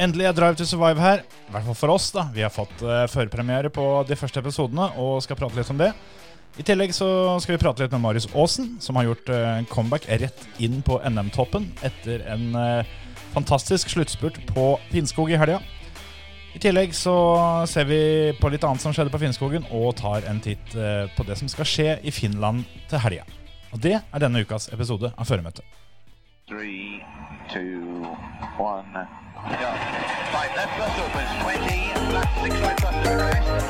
Endelig er Drive to Survive her. I hvert fall for oss. da Vi har fått uh, førpremiere på de første episodene og skal prate litt om det. I tillegg så skal vi prate litt med Marius Aasen, som har gjort uh, comeback rett inn på NM-toppen etter en uh, fantastisk sluttspurt på Finnskog i helga. I tillegg så ser vi på litt annet som skjedde på Finnskogen, og tar en titt på det som skal skje i Finland til helga. Og det er denne ukas episode av Føremøtet. Three, two, one. Five left bus opens, 20, left six right bus to.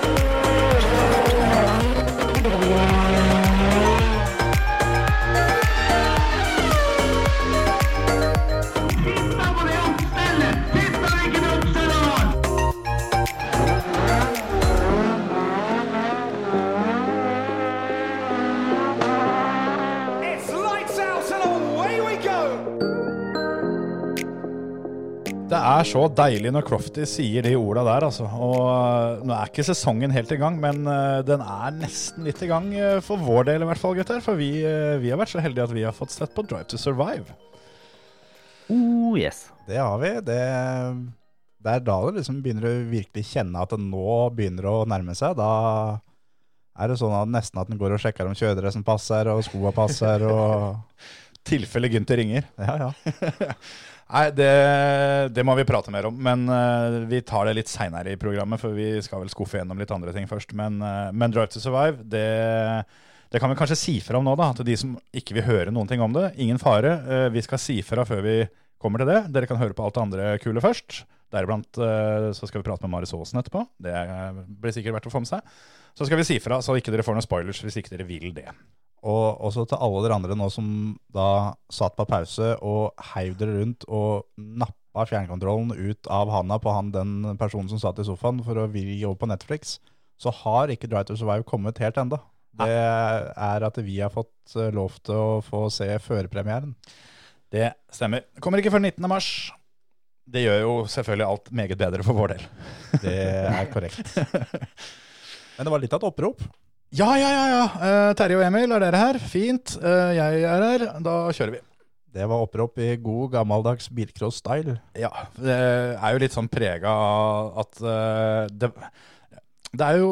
Er så deilig når Crofty sier de orda der, altså. Og uh, nå er ikke sesongen helt i gang, men uh, den er nesten litt i gang uh, for vår del i hvert fall, gutter. For vi, vi har vært så heldige at vi har fått sett på Drive to Survive. Oh, yes. Det har vi. Det, det er da du liksom begynner å virkelig kjenne at det nå begynner å nærme seg. Da er det sånn at nesten at en går og sjekker om kjøredressen passer, og skoa passer, og Tilfelle Gunther ringer. Ja, ja. Nei, det, det må vi prate mer om. Men uh, vi tar det litt seinere i programmet, for vi skal vel skuffe gjennom litt andre ting først. Men, uh, men Drive to Survive, det, det kan vi kanskje si fra om nå, da. Til de som ikke vil høre noen ting om det, ingen fare. Uh, vi skal si fra før vi kommer til det. Dere kan høre på alt det andre kule først. Deriblant så skal vi prate med Marius Aasen etterpå. Det blir sikkert verdt å få med seg. Så skal vi si fra, så ikke dere får noen spoilers hvis ikke dere vil det. Og også til alle dere andre nå som da satt på pause og heiv dere rundt og nappa fjernkontrollen ut av handa på han, den personen som satt i sofaen for å vri over på Netflix, så har ikke Drive to Survive kommet helt enda. Det er at vi har fått eh, lov til å få se førpremieren. Det stemmer. Kommer ikke før 19. mars. Det gjør jo selvfølgelig alt meget bedre for vår del. Det er korrekt. Men det var litt av et opprop. Ja, ja, ja. ja. Eh, Terje og Emil, er dere her? Fint. Eh, jeg er her. Da kjører vi. Det var opprop i god gammeldags bilcross-style. Ja, det er jo litt sånn prega av at eh, det, det er jo,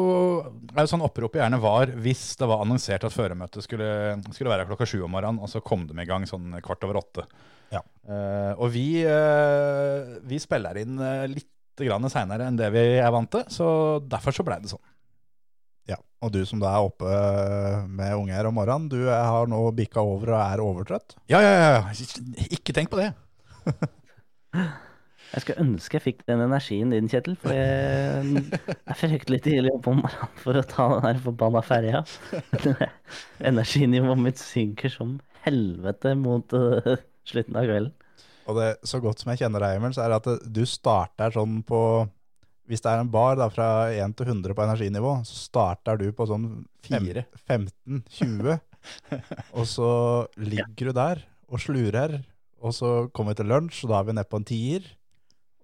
er jo sånn oppropet gjerne var hvis det var annonsert at føremøtet skulle, skulle være klokka sju om morgenen, og så kom de i gang sånn kvart over åtte. Ja. Eh, og vi, eh, vi spiller inn uh, litt seinere enn det vi er vant til, så derfor så blei det sånn. Ja, og du som da er oppe med unger om morgenen, du er- har nå bikka over og er overtrøtt. Ja, ja, ja. ja. Ikke tenk på det. Jeg skulle ønske jeg fikk den energien din, Kjetil. For jeg er fryktelig tidlig oppe om morgenen for å ta den der forbanna ferja. Energinivået mitt synker som helvete mot eh, slutten av kvelden. Og det, så godt som jeg kjenner deg, Emil, så er det at du starter sånn på Hvis det er en bar da, fra 1 til 100 på energinivå, så starter du på sånn 15-20. og så ligger du der og slurer, og så kommer vi til lunsj, og da er vi nede på en tier.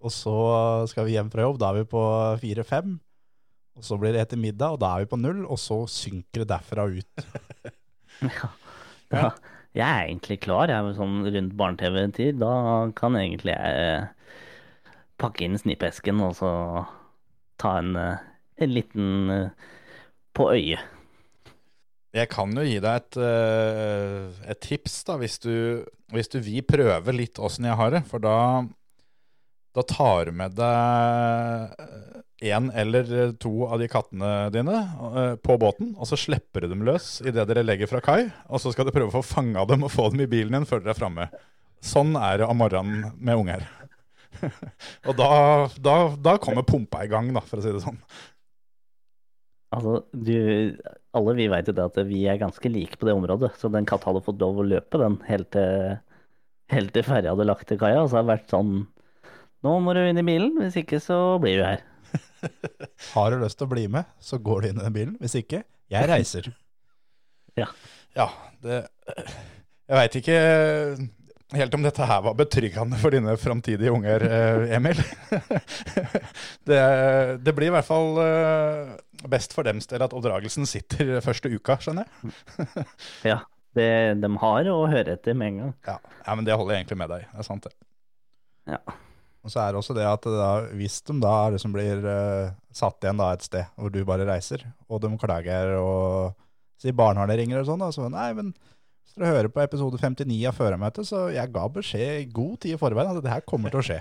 Og så skal vi hjem fra jobb, da er vi på 4-5. Og så blir det etter middag, og da er vi på null, og så synker det derfra ut. Da, jeg er egentlig klar, jeg er sånn rundt barne-TV-tid. Da kan egentlig jeg eh, pakke inn snippesken og så ta en, eh, en liten eh, på øyet. Jeg kan jo gi deg et, eh, et tips, da, hvis du, hvis du vil prøve litt åssen jeg har det. For da, da tar du med deg én eller to av de kattene dine på båten, og så slipper du dem løs idet dere legger fra kai. Og så skal du prøve å få fanga dem og få dem i bilen din før dere er framme. Sånn er det om morgenen med unger. Og da, da, da kommer pumpa i gang, da, for å si det sånn. Altså, du, alle vi vet jo det at vi er ganske like på det området, så den katta hadde fått lov å løpe den helt til, helt til ferja hadde lagt til kaia, og så har det vært sånn Nå må du inn i bilen, hvis ikke så blir du her. Har du lyst til å bli med, så går du inn i den bilen. Hvis ikke, jeg reiser. Ja, det Jeg veit ikke helt om dette her var betryggende for dine framtidige unger, eh, Emil. det, det blir i hvert fall eh, best for dems del at oppdragelsen sitter første uka, skjønner jeg. Ja, det, de har å høre etter med en gang. Ja, ja men det holder jeg egentlig med deg. Det er sant, det. Ja. Og så er det også det at det da, hvis de da liksom blir uh, satt igjen da et sted hvor du bare reiser, og de klager og sier barnehagen ringer og sånn, da, så nei, men hvis dere hører på episode 59 av førermøtet, så jeg ga beskjed i god tid i forveien at det her kommer til å skje.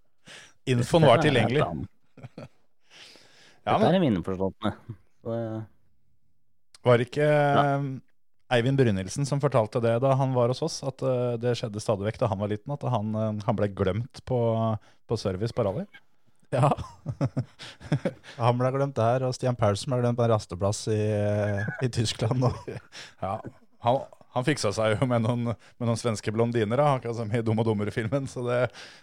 Infoen var tilgjengelig. Dette Ja, Dette er min. Så, eh, var det ikke ja. Eivind Brynildsen som fortalte det da han var hos oss, at eh, det skjedde stadig vekk da han var liten, at han, eh, han ble glemt på, på service på rally? Ja. Han ble glemt der, og Stian Paulsen ble glemt på en rasteplass i, i Tyskland. Og, Ja, han, han fiksa seg jo med noen, med noen svenske blondiner, da, akkurat som i Dum og dummere-filmen, så det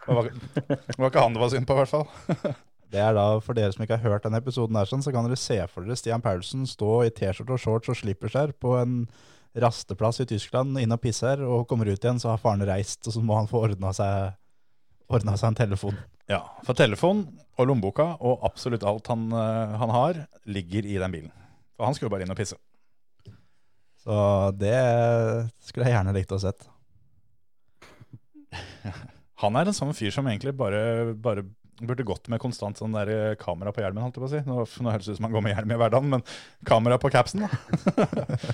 var, det var ikke han det var synd på, i hvert fall. det er da, For dere som ikke har hørt denne episoden, der, sånn, så kan dere se for dere Stian Paulsen stå i T-skjorte og shorts og slipperskjær på en rasteplass i Tyskland, inn og pisser, og kommer ut igjen, så har faren reist, og så må han få ordna seg, ordna seg en telefon. Ja, for telefon og lommeboka og absolutt alt han, eh, han har, ligger i den bilen. For han skulle bare inn og pisse. Så det skulle jeg gjerne likt å sett. Han er en sånn fyr som egentlig bare, bare burde gått med konstant sånn der eh, kamera på hjelmen, holdt jeg på å si. Nå, nå høres det ut som han går med hjelm i hverdagen, men kamera på capsen, da.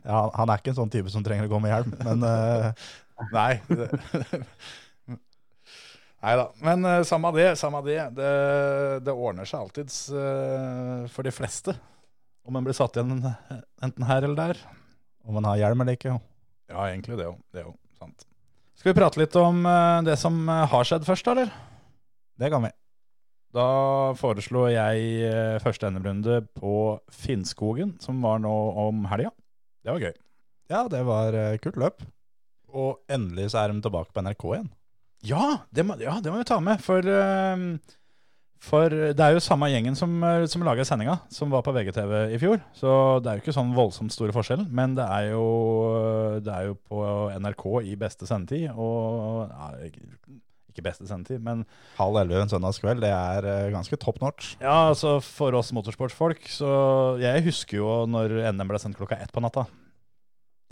Ja, han er ikke en sånn type som trenger å gå med hjelm, men uh, Nei. Nei da. Men uh, samme det, samme det. Det, det ordner seg alltids uh, for de fleste. Om en blir satt igjen enten her eller der. Om man har hjelm eller ikke. Ja, egentlig det òg. Det er jo sant. Skal vi prate litt om eh, det som eh, har skjedd først, da, eller? Det kan vi. Da foreslo jeg eh, første NM-runde på Finnskogen, som var nå om helga. Det var gøy. Ja, det var kult løp. Og endelig så er de tilbake på NRK igjen. Ja, det må, ja, det må vi ta med. For, eh, for det er jo samme gjengen som, eh, som laga sendinga, som var på VGTV i fjor. Så det er jo ikke sånn voldsomt store forskjell. Men det er jo, det er jo på NRK i beste sendetid. Og ja, ikke- beste sendetid, men Halv elleve en søndagskveld, det er eh, ganske top notch. ja, altså for oss motorsportsfolk, så jeg husker jo når NM ble sendt klokka ett på natta.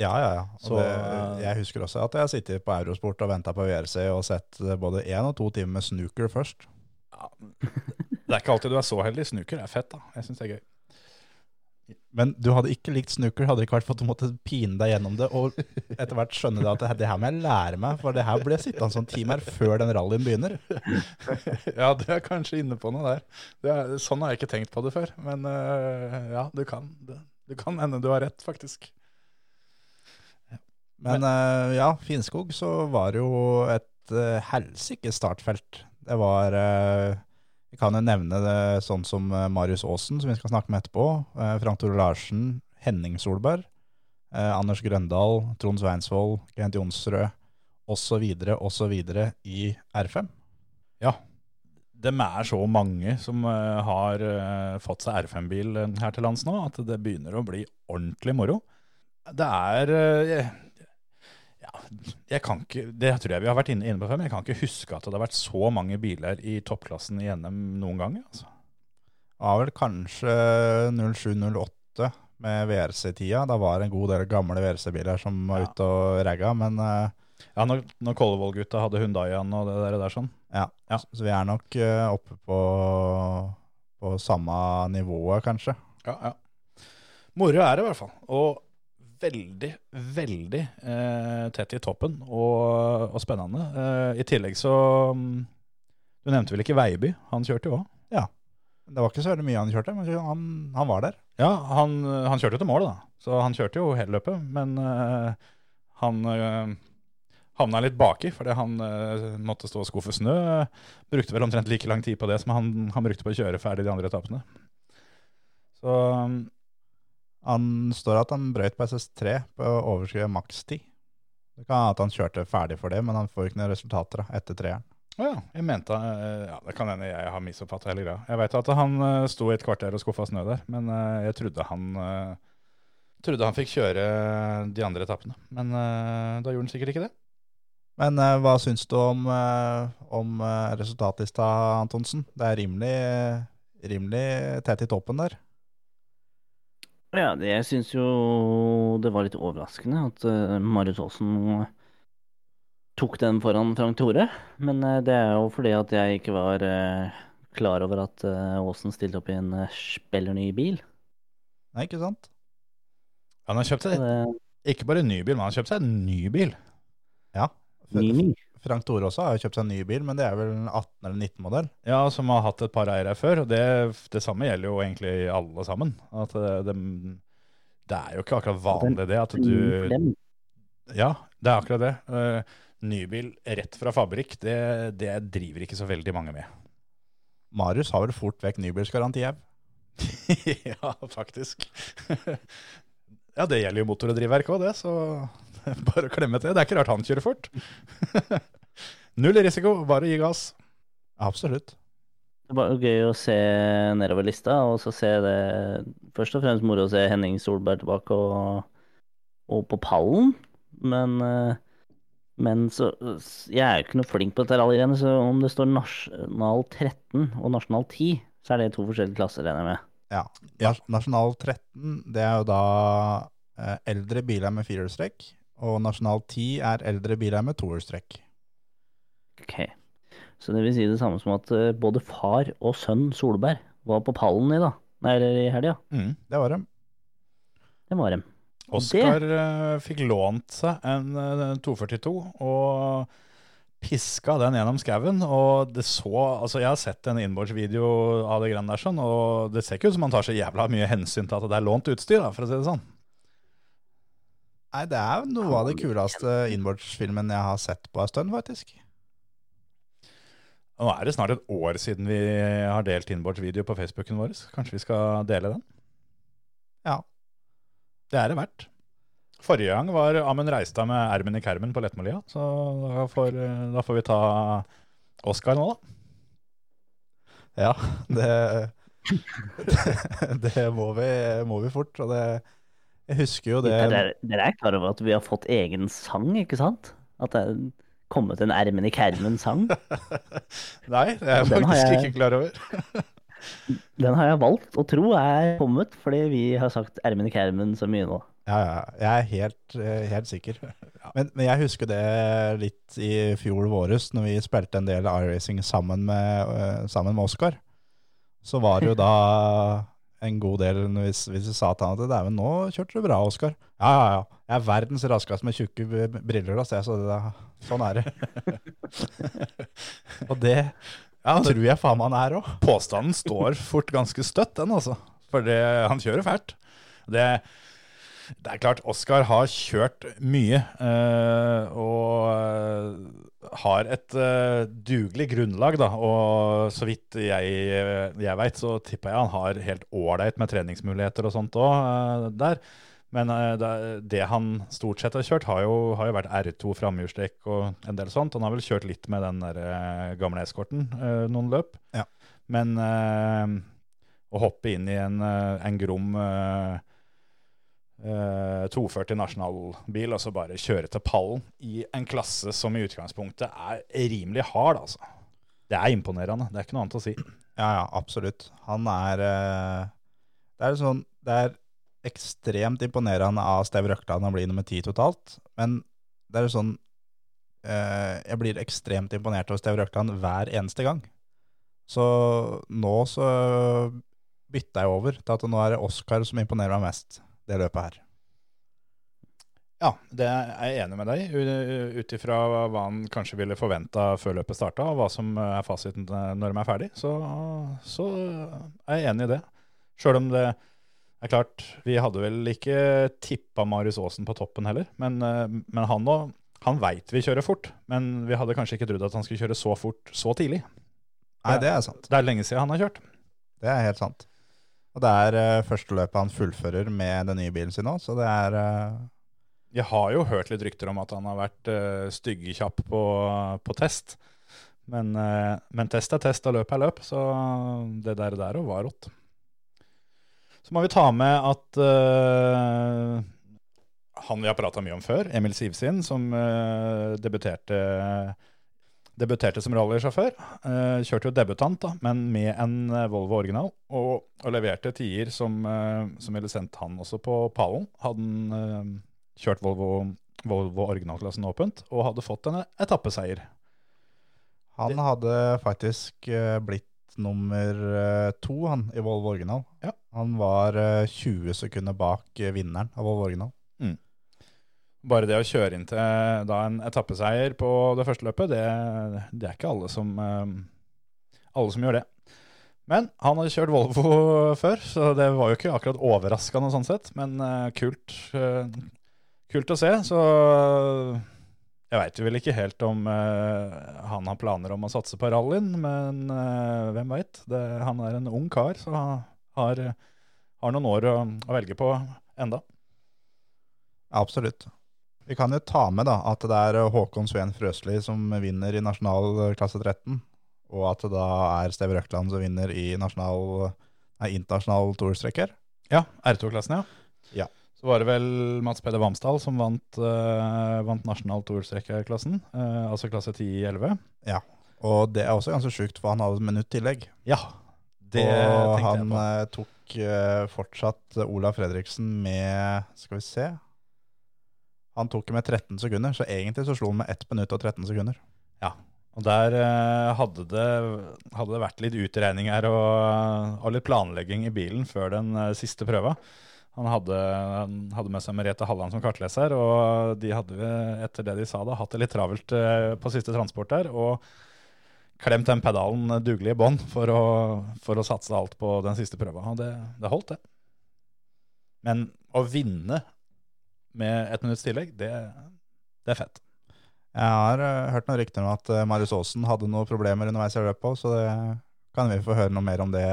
Ja, ja, ja. Så, det, eh, jeg husker også at jeg har sittet på Eurosport og venta på VRC og sett eh, både én og to timer med snooker først. Det er ikke alltid du er så heldig. Snooker er fett, da. Jeg syns det er gøy. Men du hadde ikke likt snooker, hadde det ikke vært for at du måtte pine deg gjennom det, og etter hvert skjønne at det, her- det her må jeg lære meg, for det her blir jeg sittende sånn her før den rallyen begynner. Ja, du er kanskje inne på noe der. Det er, sånn har jeg ikke tenkt på det før. Men øh, ja, du kan det. Du kan hende du har rett, faktisk. Men eh, ja, Finnskog så var det jo et uh, helsike startfelt. Det var eh, Vi kan jo nevne det sånn som eh, Marius Aasen, som vi skal snakke med etterpå. eh, Frank Tore Larsen, Henning Solberg, Anders Grøndal, Trond Sveinsvold, Kent Jonsrød osv. osv. i R5. Ja. De er så mange som har fått seg R5-bil her til lands nå, at det begynner å bli ordentlig moro. Det er jeg, ja, jeg kan ikke, Det tror jeg vi har vært inne, inne på før, men jeg kan ikke huske at det har vært så mange biler i toppklassen i NM noen gang. Altså. Ja, vel kanskje 07-08 med VRC-tida. Da var det en god del gamle VRC-biler som var Ja. ute og ragga, men uh, Ja, når, når Kollevold-gutta hadde Hundayan og det der, der sånn. Ja, Ja. så vi er nok uh, oppe på, på samme nivået, kanskje. Ja, ja. Moro er det i hvert fall. Og veldig, veldig eh, tett i toppen og, og spennende. Eh, I tillegg så mm, Du nevnte vel ikke Veiby? Han kjørte jo òg. Det var ikke så mye han kjørte, men han, han var der. Ja, han, han kjørte jo til mål, da. Så han kjørte jo hele løpet. Men eh, han eh, havna litt baki fordi han eh, måtte stå og skuffe snø. Brukte vel omtrent like lang tid på det som han, han brukte på å kjøre ferdig de andre etappene. Så mm, Han står at han brøt på SS3 på overskrevet makstid. Det kan hende at han kjørte ferdig for det, men han får ikke noen resultater da, etter treeren. Å ja, jeg mente eh, Ja, det kan hende jeg har misoppfatta hele greia. Jeg veit at han eh, sto i et kvarter og skuffa snø der, men eh, jeg trodde han Trodde han fikk kjøre de andre etappene. Men da gjorde han sikkert ikke det. Men hva syns du om, om resultatlista, Antonsen? Det er rimelig, rimelig tett i toppen der. Ja, det, jeg syns jo det var litt overraskende at uh, Marius Aasen tok den foran Frank Tore. Men eh, det er jo fordi at jeg ikke var eh, klar over at eh, Aasen stilte opp i en eh, spiller bil. Nei, ikke sant? Han har kjøpt seg det ikke bare en ny bil, men han har kjøpt seg en ny bil. Ja. ny, ny. Frank Tore også har jo kjøpt seg en ny bil, men det er vel en 18- eller 19-modell. Ja, som har hatt et par eiere før. Og det, det samme gjelder jo egentlig alle sammen. At det, det, det er jo ikke akkurat vanlig det at du Ja, det er akkurat det. Eh, nybil rett fra fabrikk, det, det driver ikke så veldig mange med. Marius har vel fort vekk nybilsgaranti, jeg. ja, faktisk. ja, det gjelder jo motor- og drivverk òg, det, så bare å klemme til. Det er ikke rart han kjører fort. Null risiko, bare gi gass. Absolutt. Det var gøy å se nedover lista, og så se det Først og fremst moro å se Henning Solberg tilbake og, og på pallen, men eh, men så Jeg er jo ikke noe flink på dette rallygreiene, så om det står nasjonal 13 og nasjonal 10, så er det to forskjellige klasser, regner jeg med. Ja. Nasjonal 13, det er jo da eh, eldre biler med firehjulstrekk, og Nasjonal 10 er eldre biler med tohjulstrekk. Ok. Så det vil si det samme som at eh, både far og sønn Solberg var på pallen i da. Nei, eller i helga. Mm. Det var dem. Det var dem. Oskar eh, fikk lånt seg en eh, 242 og piska den gjennom skauen. Og det så Altså, jeg har sett en innbordsvideo av det greiene der, sånn, og det ser ikke ut som han tar så jævla mye hensyn til at det er lånt utstyr, da, for å si det sånn. Nei, det er noe av det kuleste innbordsfilmen jeg har sett på en stund, faktisk. Nå er det snart et år siden vi har delt innbordsvideo på Facebooken vår. Kanskje vi skal dele den? Ja. Det er det verdt. Forrige gang var Amund Reistad med ermen i kermen på Lettmolia, så da får, da får vi ta Oscar nå, da. Ja, det, det må, vi, må vi fort. Og det, jeg husker jo det Dere, er klar over at vi har fått egen sang, ikke sant? At det er kommet en Ermen i Kermen-sang? Nei, det er jeg Den faktisk jeg- ikke klar over. Den har jeg valgt å tro er kommet fordi vi har sagt Ermen i Kermen så mye nå. Ja, ja, jeg er helt, eh, helt sikker. Men, men jeg husker det litt i fjor våres, når vi spilte en del iRacing sammen med, eh, sammen med Oskar. Så var det jo da en god del hvis, hvis vi sa til han at det dæven, nå kjørte du bra, Oskar. Ja, ja, ja. Jeg er verdens raskeste med tjukke b- briller, da, så jeg, så det, sånn er det. Og det Ja, det, tror jeg faen meg han er òg. påstanden står fort ganske støtt, den altså. For det, han kjører fælt. Det, det er klart, Oskar har kjørt mye. Øh, og har et uh, dugelig grunnlag, da. Og så vidt jeg, jeg veit, så tipper jeg han har helt ålreit med treningsmuligheter og sånt òg der. Men uh, det, det han stort sett har kjørt, har jo, har jo vært R2 framhjulstrekk og en del sånt. Han har vel kjørt litt med den der eh, gamle eskorten eh, noen løp. Ja. Men eh, å hoppe inn i en, eh, en grom eh, eh, 240 nasjonalbil og så bare kjøre til pallen i en klasse som i utgangspunktet er rimelig hard, altså. Det er imponerende. Det er ikke noe annet å si. Ja, ja, absolutt. Han er eh, Det er sånn Det er ekstremt imponerende av Steve Røkland å bli nummer ti totalt, men det er sånn eh, Jeg blir ekstremt imponert over Steve Røkland hver eneste gang. Så nå så bytta jeg over til at nå er det Oskar som imponerer meg mest, det løpet her. Ja, det er jeg enig med deg, ut ifra hva han kanskje ville forventa før løpet starta, og hva som er fasiten når de er ferdig. Så, så er jeg enig i det. Sjøl om det er klart, vi hadde vel ikke tippa Marius Aasen på toppen heller. Men, eh, men han òg han veit vi kjører fort, men vi hadde kanskje ikke trodd at han skulle kjøre så fort så tidlig. Nei, det er sant. Det er lenge siden han har kjørt. Det er helt sant. Og det er uh, første løpet han fullfører med den nye bilen sin nå, så det er uh... Jeg har jo hørt litt rykter om at han har vært uh, styggekjapp på, på test. Men, uh, men test er test, og løp er løp, så det der, der var rått. Så må vi ta med at han vi har prata mye om før, Emil Sivsin, som debuterte, debuterte som rallysjåfør. Eh, kjørte jo debutant, da, men med en eh, Volvo original, og, og leverte tider som, eh, som ville sendt han også på pallen. Hadde han kjørt Volvo Volvo originalklassen åpent, og hadde fått en etappeseier. Han hadde faktisk blitt nummer to han, i Volvo original. Ja. Han var eh, 20 sekunder bak vinneren av Volvo original. Bare det å kjøre inn til da en etappeseier på det første løpet, det, det er ikke alle som, eh, alle som gjør det. Men han hadde kjørt Volvo før, så det var jo ikke akkurat overraskende sånn sett. Men eh, kult, eh, kult å se. Så jeg veit vel ikke helt om eh, han har planer om å satse på rallyen, men eh, hvem veit. Han er en ung kar, så han har, har noen år å, å velge på enda. Absolutt. Vi kan jo ta med da at det er Håkon Sveen Frøsli som vinner i nasjonal klasse 13, og at det da er Steve Røkland som vinner i nasjonal, nei, internasjonal toerstrekker. Ja, R2-klassen, ja. Ja. Så var det vel Mats Peder Vamsdal som vant, uh, vant nasjonal toerstrekkerklassen, Uh, altså klasse 10-11. Ja, Og det er også ganske sjukt, for han hadde et minutt tillegg. Ja, det og tenkte jeg på. Han tok uh, fortsatt Olav Fredriksen med Skal vi se Han tok med 13 sekunder, så egentlig så slo han med 1 minutt og 13 sekunder. Ja, Og der eh, hadde, det, hadde det vært litt utregninger og, og litt planlegging i bilen før den eh, siste prøva. Han hadde, han hadde med seg Merete Halland som kartleser, og de hadde, etter det de sa da, hatt det litt travelt eh, på siste transport der. Og klemt den pedalen dugelig i bånn for, for å satse alt på den siste prøva. Og det, det holdt, det. Men å vinne med ett minutts tillegg, det, det er fett. Jeg har eh, hørt noen rykter om at uh, Marius Aasen hadde noen problemer underveis i løpet, så det kan vi få høre noe mer om det,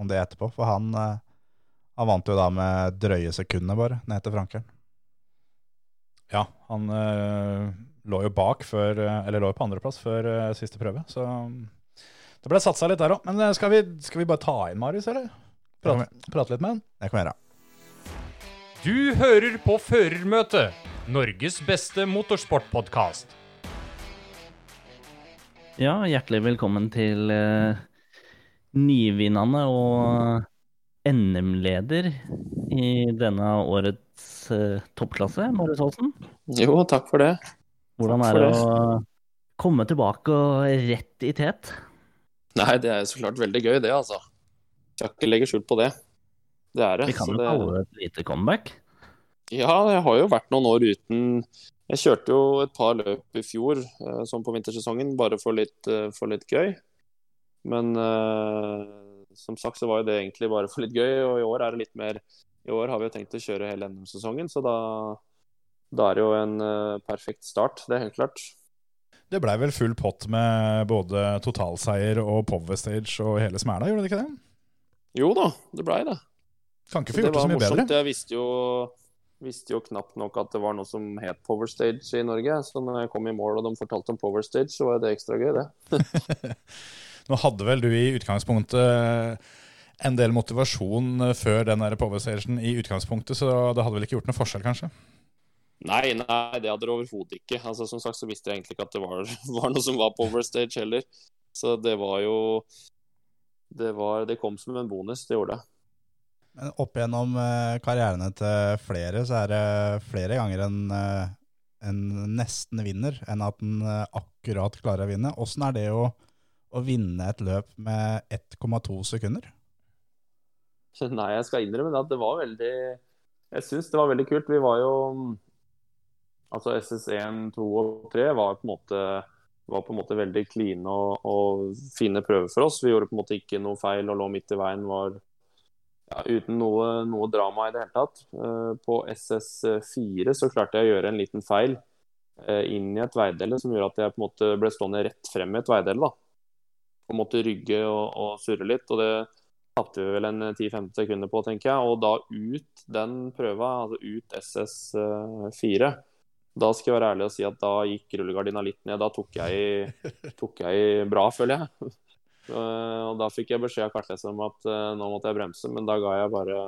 om det etterpå. For han, eh, han vant jo da med drøye sekunder bare, ned til Frankeren. Ja, han eh, lå jo bak før, eh, eller lå jo på andreplass før eh, siste prøve, så det ble satsa litt der òg. Men eh, skal vi, skal vi bare ta inn Marius, eller? Prate, prate litt med han? Det kan vi gjøre. Du hører på Førermøtet, Norges beste motorsportpodkast. Ja, hjertelig velkommen til uh, nyvinnende og NM-leder i denne årets eh, toppklasse, Marius Holsen. Jo, takk for det. Hvordan Takk er det å komme tilbake og rett i tet? Nei, det er så klart veldig gøy, det, altså. Skal ikke legge skjul på det. Det er det. Vi kan jo det... kalle det et lite comeback. Ja, jeg har jo vært noen år uten Jeg kjørte jo et par løp i fjor, eh, sånn på vintersesongen, bare for litt, eh, for litt gøy. Men uh, som sagt så var jo det egentlig bare for litt gøy, og i år er det litt mer I år har vi jo tenkt å kjøre hele NM-sesongen, så da, da er det jo en uh, perfekt start. Det er helt klart. Det blei vel full pott med både totalseier og powerstage og hele smæla, gjorde det ikke det? Jo da, det blei det. Kan ikke få Det gjort det var så mye morsomt. bedre. Jeg visste jo, visste jo knapt nok at det var noe som het Power Stage i Norge. Så når jeg kom i mål og de fortalte om Power Stage, så var det ekstra gøy, det. Nå hadde vel du i utgangspunktet en del motivasjon før den der powerstagen i utgangspunktet, så det hadde vel ikke gjort noe forskjell, kanskje? Nei, nei, det hadde det overhodet ikke. Altså, som sagt så visste jeg egentlig ikke at det var, var noe som var Power Stage heller. Så det var jo det, var, det kom som en bonus, det gjorde det. Men opp gjennom eh, karrierene til flere, så er det flere ganger en, eh, en nesten vinner enn at en eh, akkurat klarer å vinne. Åssen er det å, å vinne et løp med 1,2 sekunder? Nei, jeg skal innrømme at det var veldig Jeg syns det var veldig kult. Vi var jo Altså SS1, 2 og 3 var på en måte, på en måte veldig kline og, og fine prøver for oss. Vi gjorde på en måte ikke noe feil og lå midt i veien. var ja, uten noe, noe drama i det hele tatt. Eh, På SS4 så klarte jeg å gjøre en liten feil eh, inn i et veidele som gjorde at jeg på en måte ble stående rett frem i et veidele. da. Og måtte rygge og, og surre litt. og det tapte vi vel en 10-15 sekunder på, tenker jeg. Og da ut den prøva, altså ut SS4, da skal jeg være ærlig og si at da gikk rullegardina litt ned. Da tok jeg i, tok jeg i bra, føler jeg. Eh, og da fikk jeg beskjed av kartleseren om at eh, nå måtte jeg bremse, men da ga jeg bare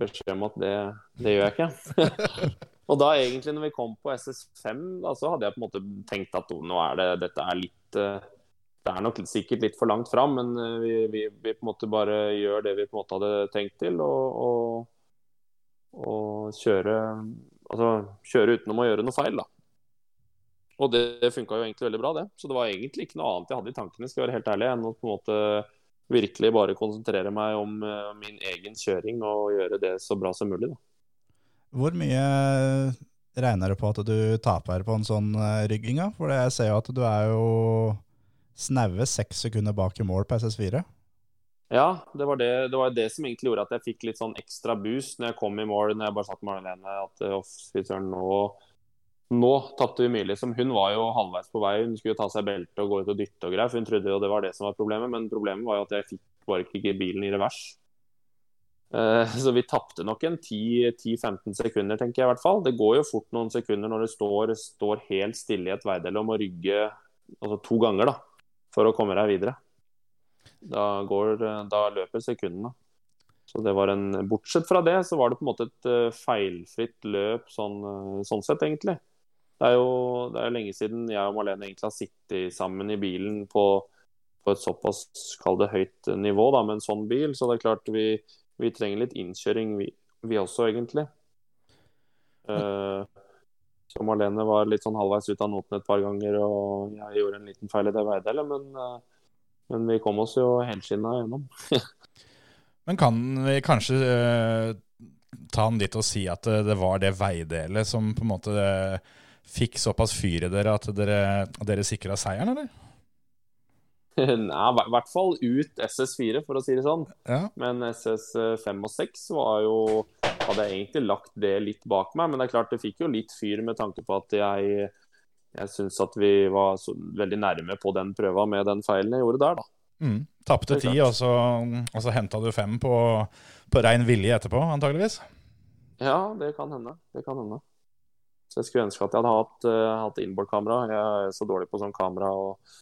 beskjed om at det, det gjør jeg ikke. og da egentlig når vi kom på SS5, da så hadde jeg på en måte tenkt at nå er det, dette er litt eh, det er nok sikkert litt for langt fram, men vi, vi, vi på en måte bare gjør det vi på en måte hadde tenkt til. Og, og, og kjøre, altså, kjøre utenom å gjøre noe feil, da. Og det, det funka jo egentlig veldig bra, det. Så det var egentlig ikke noe annet jeg hadde i tankene, skal jeg være helt ærlig, enn å på en måte virkelig bare konsentrere meg om eh, min egen kjøring og gjøre det så bra som mulig. Da. Hvor mye regner du på at du taper på en sånn eh, rygging? da? For jeg ser jo at du er jo snaue seks sekunder bak i mål på SS4. Ja, det var det, det var det som egentlig gjorde at jeg fikk litt sånn ekstra boost når jeg kom i mål, når jeg bare satt med alene. At eh, off, fy søren, nå, nå tapte vi mye, liksom. Hun var jo halvveis på vei. Hun skulle ta seg belte og gå ut og dytte og greier. For hun trodde jo det var det som var problemet, men problemet var jo at jeg fikk bare ikke bilen i revers. Eh, Så vi tapte nok en 10-15 sekunder, tenker jeg i hvert fall. Det går jo fort noen sekunder når du står, står helt stille i et veidel og må rygge altså to ganger da, for å komme deg videre. Da, går, da løper sekundene. Så det var en, Bortsett fra det, så var det på en måte et eh, feilfritt løp sånn, eh, sånn sett, egentlig. Det er jo det er lenge siden jeg og Marlene egentlig har sittet sammen i bilen på, på et såpass kall det høyt nivå da, med en sånn bil. Så det er klart vi, vi trenger litt innkjøring, vi, vi også, egentlig. Uh, så Marlene var litt sånn halvveis ut av noten et par ganger, og jeg gjorde en liten feil i det veidelet, men, eh, men vi kom oss jo helskinna gjennom. Men kan vi kanskje uh, ta den dit og si at det, var det veidelet som på en måte eh, fikk såpass fyr i dere at dere, dere sikra seieren, eller? Nei, i hvert fall ut SS4, for å si det sånn. Ja. Men SS5 og 6 var jo Hadde jeg egentlig lagt det litt bak meg, men det er klart det fikk jo litt fyr med tanke på at jeg jeg syns at vi var så veldig nærme på den prøva med den feilen jeg gjorde der, da. Mm. Tapte ti, og så, og så henta du fem på, på rein vilje etterpå, antageligvis. Ja, det kan hende. Det kan hende. Så jeg skulle ønske at jeg hadde hatt, uh, hatt innbordkamera. Jeg er så dårlig på sånn kamera og,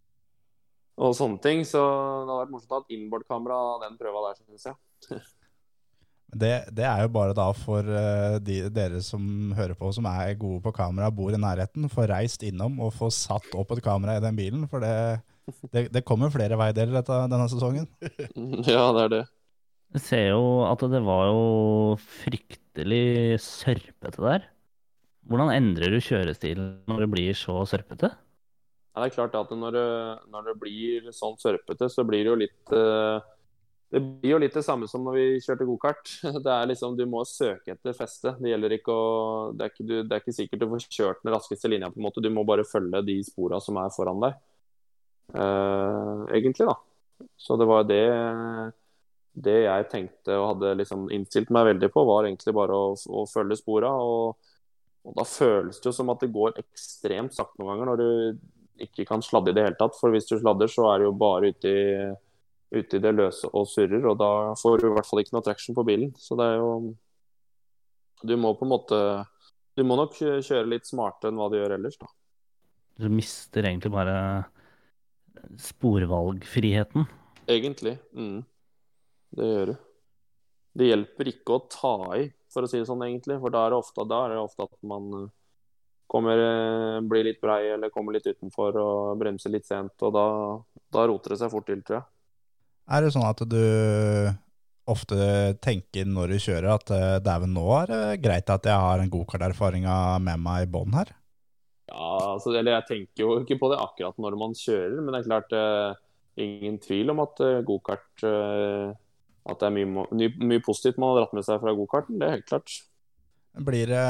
og sånne ting. Så det hadde vært morsomt å ha hatt innbordkamera av den prøva der, syns jeg. Det, det er jo bare da for eh, de, dere som hører på, som er gode på kamera, bor i nærheten, få reist innom og få satt opp et kamera i den bilen. For det, det, det kommer flere veideler dette, denne sesongen. ja, det er det. Jeg ser jo at det var jo fryktelig sørpete der. Hvordan endrer du kjørestilen når det blir så sørpete? Ja, det er klart at når det, når det blir sånn sørpete, så blir det jo litt eh, Det blir jo litt det samme som når vi kjørte gokart. Det er liksom, Du må søke etter feste. Det ikke å Det er ikke, du, det er ikke sikkert du får kjørt den raskeste linja, på en måte. Du må bare følge de spora som er foran deg. Uh, egentlig, da. Så det var det det jeg tenkte og hadde liksom innstilt meg veldig på, var egentlig bare å, å følge spora. Og, og da føles det jo som at det går ekstremt sakte noen ganger når du ikke kan sladde i det hele tatt. For hvis du sladder, så er det jo bare ute i, ute i det løse og surrer, og da får du i hvert fall ikke noe traction på bilen. Så det er jo Du må på en måte Du må nok kjøre litt smartere enn hva du gjør ellers, da. Du mister egentlig bare sporvalgfriheten. Egentlig. Mm. Det gjør du. Det hjelper ikke å ta i, for å si det sånn, egentlig. For da er det ofte, er det ofte at man eh, kommer, eh, blir litt brei eller kommer litt utenfor og bremser litt sent. Og da, da roter det seg fort til, tror jeg. Er det sånn at du ofte tenker når du kjører at eh, dæven, nå er det greit at jeg har en gokarterfaringa med meg i bånn her? Ja, altså, eller jeg tenker jo ikke på det akkurat når man kjører, men det er klart eh, ingen tvil om at eh, gokart eh, At det er mye, mye positivt man har dratt med seg fra gokarten. Det er helt klart. Blir det,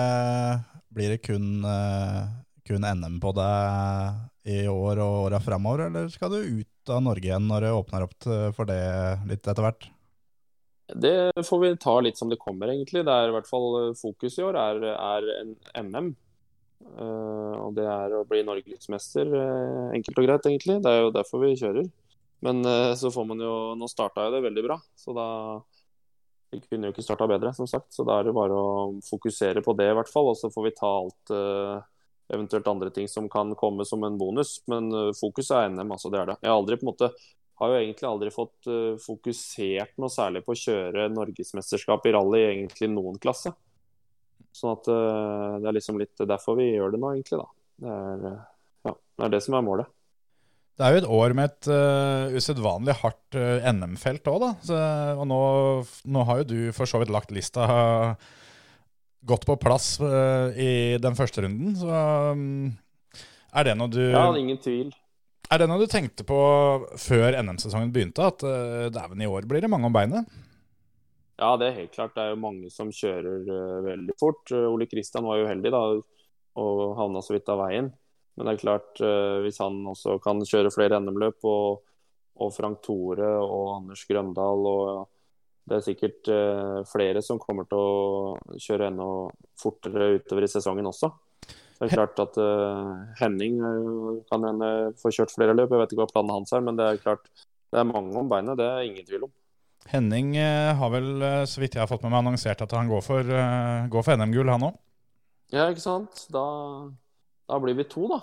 blir det kun, eh, kun NM på deg i år og åra framover, eller skal du ut av Norge igjen når det åpner opp for det litt etter hvert? Det får vi ta litt som det kommer, egentlig. Det er i hvert fall eh, Fokus i år er, er en NM. Eh, og det er å bli norgesmester, enkelt og greit, egentlig. Det er jo derfor vi kjører. Men eh, så får man jo Nå starta jo det veldig bra, så da Vi kunne jo ikke starta bedre, som sagt. Så da er det bare å fokusere på det, i hvert fall. Og så får vi ta alt eh, eventuelt andre ting som kan komme som en bonus. Men eh, fokus er NM, altså. Det er det. Jeg har aldri på en måte har jo egentlig aldri fått fokusert noe særlig på å kjøre norgesmesterskap i rally egentlig noen klasse. Sånn at det er liksom litt derfor vi gjør det nå, egentlig. da. Det er, ja, det er det som er målet. Det er jo et år med et uh, usedvanlig hardt uh, NM-felt òg, da. Så, og nå, nå har jo du for så vidt lagt lista godt på plass eh, i den første runden. Så um, er det noe du Ja, ingen tvil. Er det noe du tenkte på før NM-sesongen begynte, at uh, dæven, i år blir det mange om beinet? Ja, det er helt klart. Det er jo mange som kjører eh, veldig fort. Eh, Ole Kristian var jo heldig da, og havna så vidt av veien. Men det er klart, eh, hvis han også kan kjøre flere NM-løp, og, og Frank Tore og Anders Grøndal og Det er sikkert eh, flere som kommer til å kjøre enda fortere utover i sesongen også. Det er klart at eh, Henning kan hende få kjørt flere løp. Jeg vet ikke hva planen hans er, men det er klart det er mange om beinet. Det er ingen tvil om. Henning har vel, så vidt jeg har fått med meg, annonsert at han går for, går for NM-gull, han òg. Ja, ikke sant? Da, da blir vi to, da.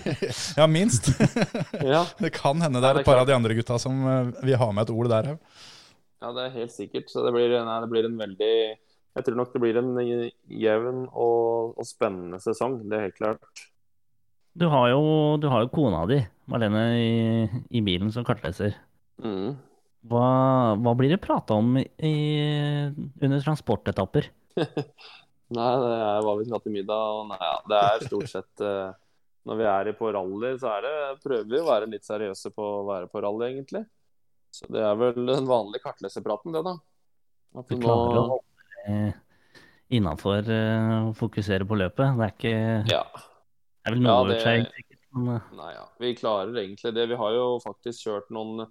Ja, minst. Ja. det kan hende det er et par av de andre gutta som eh, vil ha med et ord der òg. Ja, det er helt sikkert. Så det blir, nei, det blir en veldig Jeg tror nok det blir en jevn og, og spennende sesong. Det er helt klart. Du har jo, du har jo kona di, Marlene, i, i bilen som kartleser. Mm. Hva, hva blir det prata om i, under transportetapper? Nei, det er hva vi skal til middag. Og nei, ja, det er stort sett uh, Når vi er på rally, så er det, prøver vi å være litt seriøse på å være på rally, egentlig. Så det er vel den vanlige kartleserpraten, det, da. At Du klarer å må holde deg innafor å fokusere på løpet. Det er ikke Ja. Det er vel Ja, noe det- det... sikkert, men eh, Nei, ja. Vi klarer egentlig det. Vi har jo faktisk kjørt noen,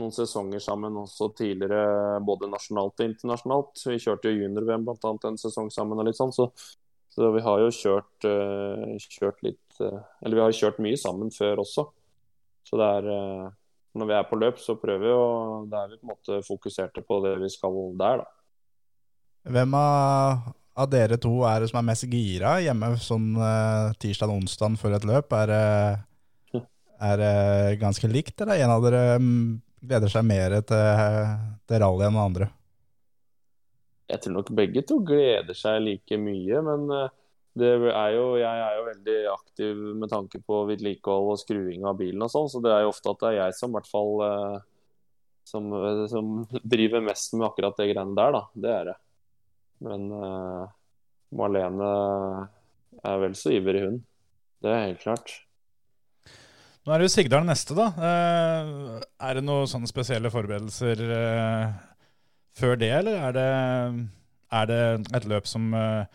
noen sesonger sammen også tidligere, både nasjonalt og internasjonalt. Vi kjørte jo junior-VM annet en sesong sammen og litt sånn, så, så vi har jo kjørt, eh, kjørt litt eh, Eller vi har kjørt mye sammen før også. Så det er eh, Når vi er på løp, så prøver vi, og da er vi på en måte fokuserte på det vi skal der, da. Hvem av, av dere to er det som er mest gira hjemme sånn tirsdag og onsdag før et løp? Er det er det ganske likt, eller er en av dere mm, gleder seg mer til, til rally enn andre? Jeg tror nok begge to gleder seg like mye, men eh, er jo, jeg er jo veldig aktiv med tanke på vedlikehold og skruing av bilen og sånn, så det er jo ofte at det er jeg som hvert fall eh, som, eh, som driver mest med akkurat det greiene der, da. Det er det. Men uh, Marlene er vel så ivrig, hun. Det er helt klart. Nå er det jo Sigdal neste, da. Eh, er det noen sånne spesielle forberedelser eh, før det, eller er det, er det et løp som, eh,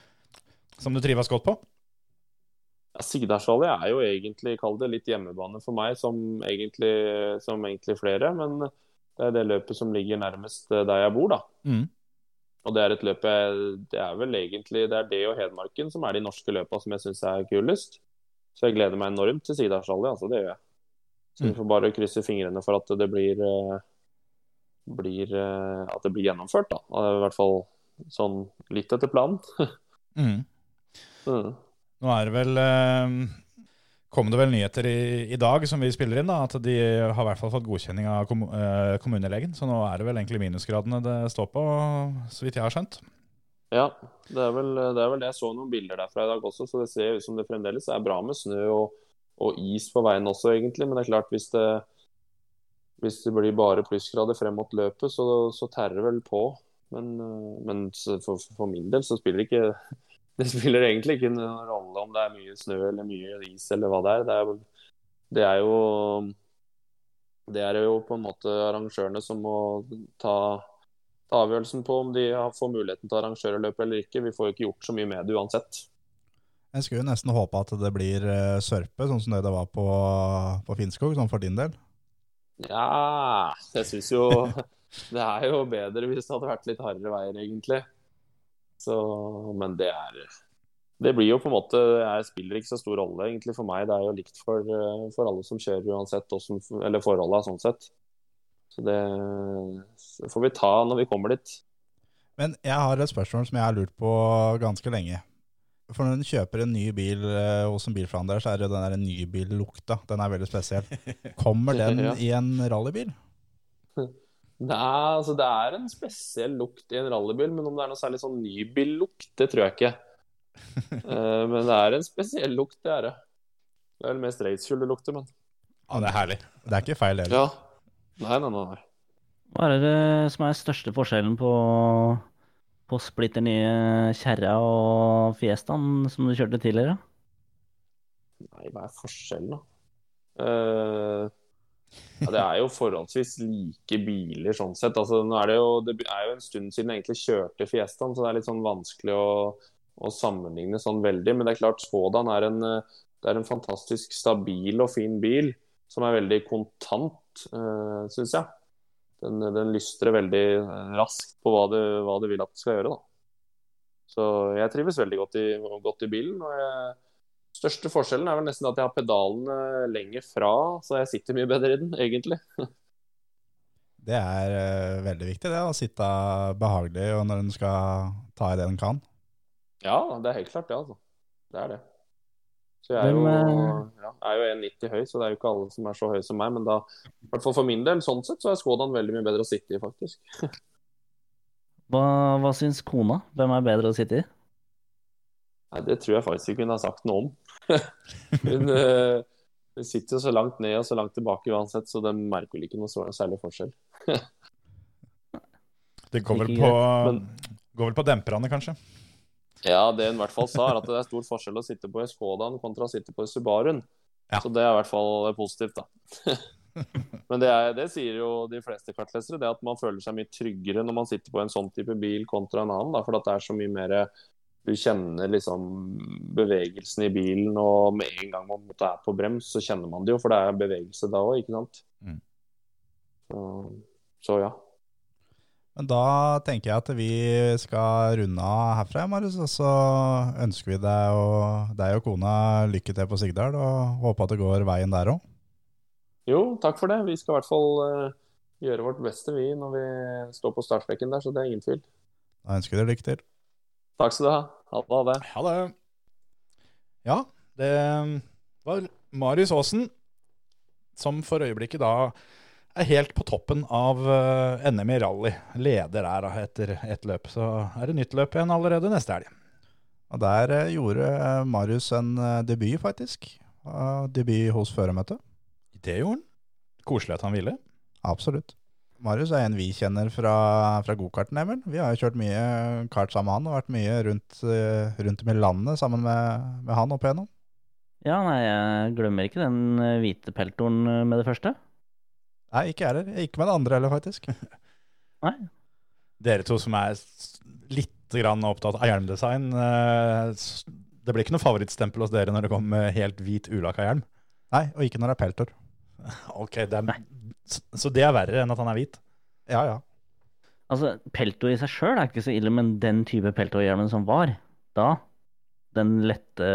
som du trives godt på? Ja, Sigdalsrally er jo egentlig, kall det litt hjemmebane for meg, som egentlig, som egentlig flere. Men det er det løpet som ligger nærmest der jeg bor, da. Mm. Og det er et løp jeg, det er vel egentlig det er det og Hedmarken som er de norske løpa som jeg syns er kulest. Så jeg gleder meg enormt til Sigdalsrally, altså. Det gjør jeg. Så vi Mm. får bare krysse fingrene for at det blir, eh, blir eh, At det blir gjennomført, da. I hvert fall sånn litt etter planen. Mm. Mm. Nå er det vel eh, Kom det vel nyheter i, i dag som vi spiller inn, da, at de har i hvert fall fått godkjenning av kom, kommunelegen. Så nå er det vel egentlig minusgradene det står på, så vidt jeg har skjønt. Ja, det er, vel, det er vel det. Jeg så noen bilder derfra i dag også, så det ser ut som det fremdeles er bra med snø og, og is på veien også, egentlig. Men det er klart, hvis det, hvis det blir bare plussgrader frem mot løpet, så, så tærer det vel på. Men, øh, men for, for min del så spiller det ikke Det spiller egentlig ikke noen rolle om det er mye snø eller mye is eller hva det er. Det er, det er jo Det er jo på en måte arrangørene som må ta ta avgjørelsen på om de får muligheten til å arrangere løpet eller ikke. Vi får jo ikke gjort så mye med det uansett. Jeg skulle jo nesten håpe at det blir eh, sørpe, sånn som det det var på, på Finnskog, sånn for din del. Ja, jeg syns jo det er jo bedre hvis det hadde vært litt hardere veier, egentlig. Så, men det er Det blir jo på en måte Jeg spiller ikke så stor rolle egentlig for meg. Det er jo likt for, eh, for alle som kjører uansett, hvordan, eller forholda sånn sett. Så det får vi ta når vi kommer dit. Men jeg har et spørsmål som jeg har lurt på ganske lenge. For når en kjøper en ny bil eh, hos en bilforhandler, så er det jo den der nybillukta. Den er veldig spesiell. Kommer den Ja. i en rallybil? Nei, altså det er en spesiell lukt i en rallybil, men om det er noe særlig sånn nybillukt, det tror jeg ikke. Eh, men det er en spesiell lukt, det er det. Det er vel mest racefuel det lukter, men Ja, det er herlig. Det er ikke feil heller. Ja. Nei, nei, nei. nei. Hva er det som er største forskjellen på på splitter nye kjerra og Fiestaen som du kjørte tidligere? Nei, hva er forskjellen, da? Uh, ja, det er jo forholdsvis like biler sånn sett. Altså, er det, jo, det er jo en stund siden jeg egentlig kjørte Fiestaen, så det er litt sånn vanskelig å, å sammenligne sånn veldig. Men det er klart Svodan er en, eh, det er en fantastisk stabil og fin bil som er veldig kontant, uh, syns jeg. Den, den lystrer veldig eh, raskt på hva du, hva du vil at den skal gjøre. da. Så jeg trives veldig godt i, godt i bilen. og jeg Største forskjellen er vel nesten at jeg har pedalene lenger fra, så jeg sitter mye bedre i den, egentlig. Det er uh, veldig viktig, det. Å sitte behagelig og når en skal ta i det en kan. Ja, det er helt klart det, altså. Det er det. Så jeg er jo, eh, ja, er jo 1,90 høy, så det er jo ikke alle som er så høye som meg. Men da, i hvert fall for min del, sånn sett, så er Skodan veldig mye bedre å sitte i, faktisk. Hva, hva syns kona? Hvem er bedre å sitte i? Nei, det tror jeg faktisk ikke hun har sagt noe om. hun, uh, hun sitter jo så langt ned og så langt tilbake uansett, så de merker vel ikke noe så- særlig forskjell. Det går vel på, men, går vel på demperne, kanskje. Ja, det hun i hvert fall sa, er at det er stor forskjell å sitte på Skodaen kontra å sitte på i Subaruen. Ja. Så det er i hvert fall positivt, da. Men det, er, det sier jo de fleste kartlesere, det at man føler seg mye tryggere når man sitter på en sånn type bil kontra en annen. Da, for at det er så mye mer Du kjenner liksom bevegelsen i bilen, og med en gang man er på brems, så kjenner man det jo, for det er bevegelse da òg, ikke sant. Mm. Så, så ja. Men da tenker jeg at vi skal runde av herfra, Marius. Og så ønsker vi deg og, deg og kona lykke til på Sigdal, og håper at det går veien der òg. Jo, takk for det. Vi skal i hvert fall eh, gjøre vårt beste, vi, når vi står på startstreken der, så det er ingen tvil. Da ønsker vi deg lykke til. Takk skal du ha. Ha det. Ha det. Ha det. Ja, det var Marius Aasen, som for øyeblikket da er helt på toppen av eh, NM i rally. Leder der da, etter ett løp. Så er det nytt løp igjen allerede neste helg. Og der eh, gjorde eh, Marius en debut, faktisk. Debut hos førermøtet. Det gjorde han. Koselig at han ville. Absolutt. Marius er en vi kjenner fra, fra gokarten, Emil. Vi har jo kjørt mye kart sammen med han, og vært mye rundt, rundt om i landet sammen med, med han opp igjennom. Ja, nei, jeg glemmer ikke den hvite peltoren med det første. Nei, ikke jeg heller. Ikke med det andre heller, faktisk. Nei. Dere to som er litt grann opptatt av hjelmdesign. eh, Det blir ikke noe favorittstempel hos dere når det kommer med helt hvit ulakka hjelm? Nei, og ikke når det er peltor. Ok, det er, Så det er verre enn at han er hvit? Ja, ja. Altså, peltor i seg sjøl er ikke så ille, men den type peltorhjelmen som var da, den lette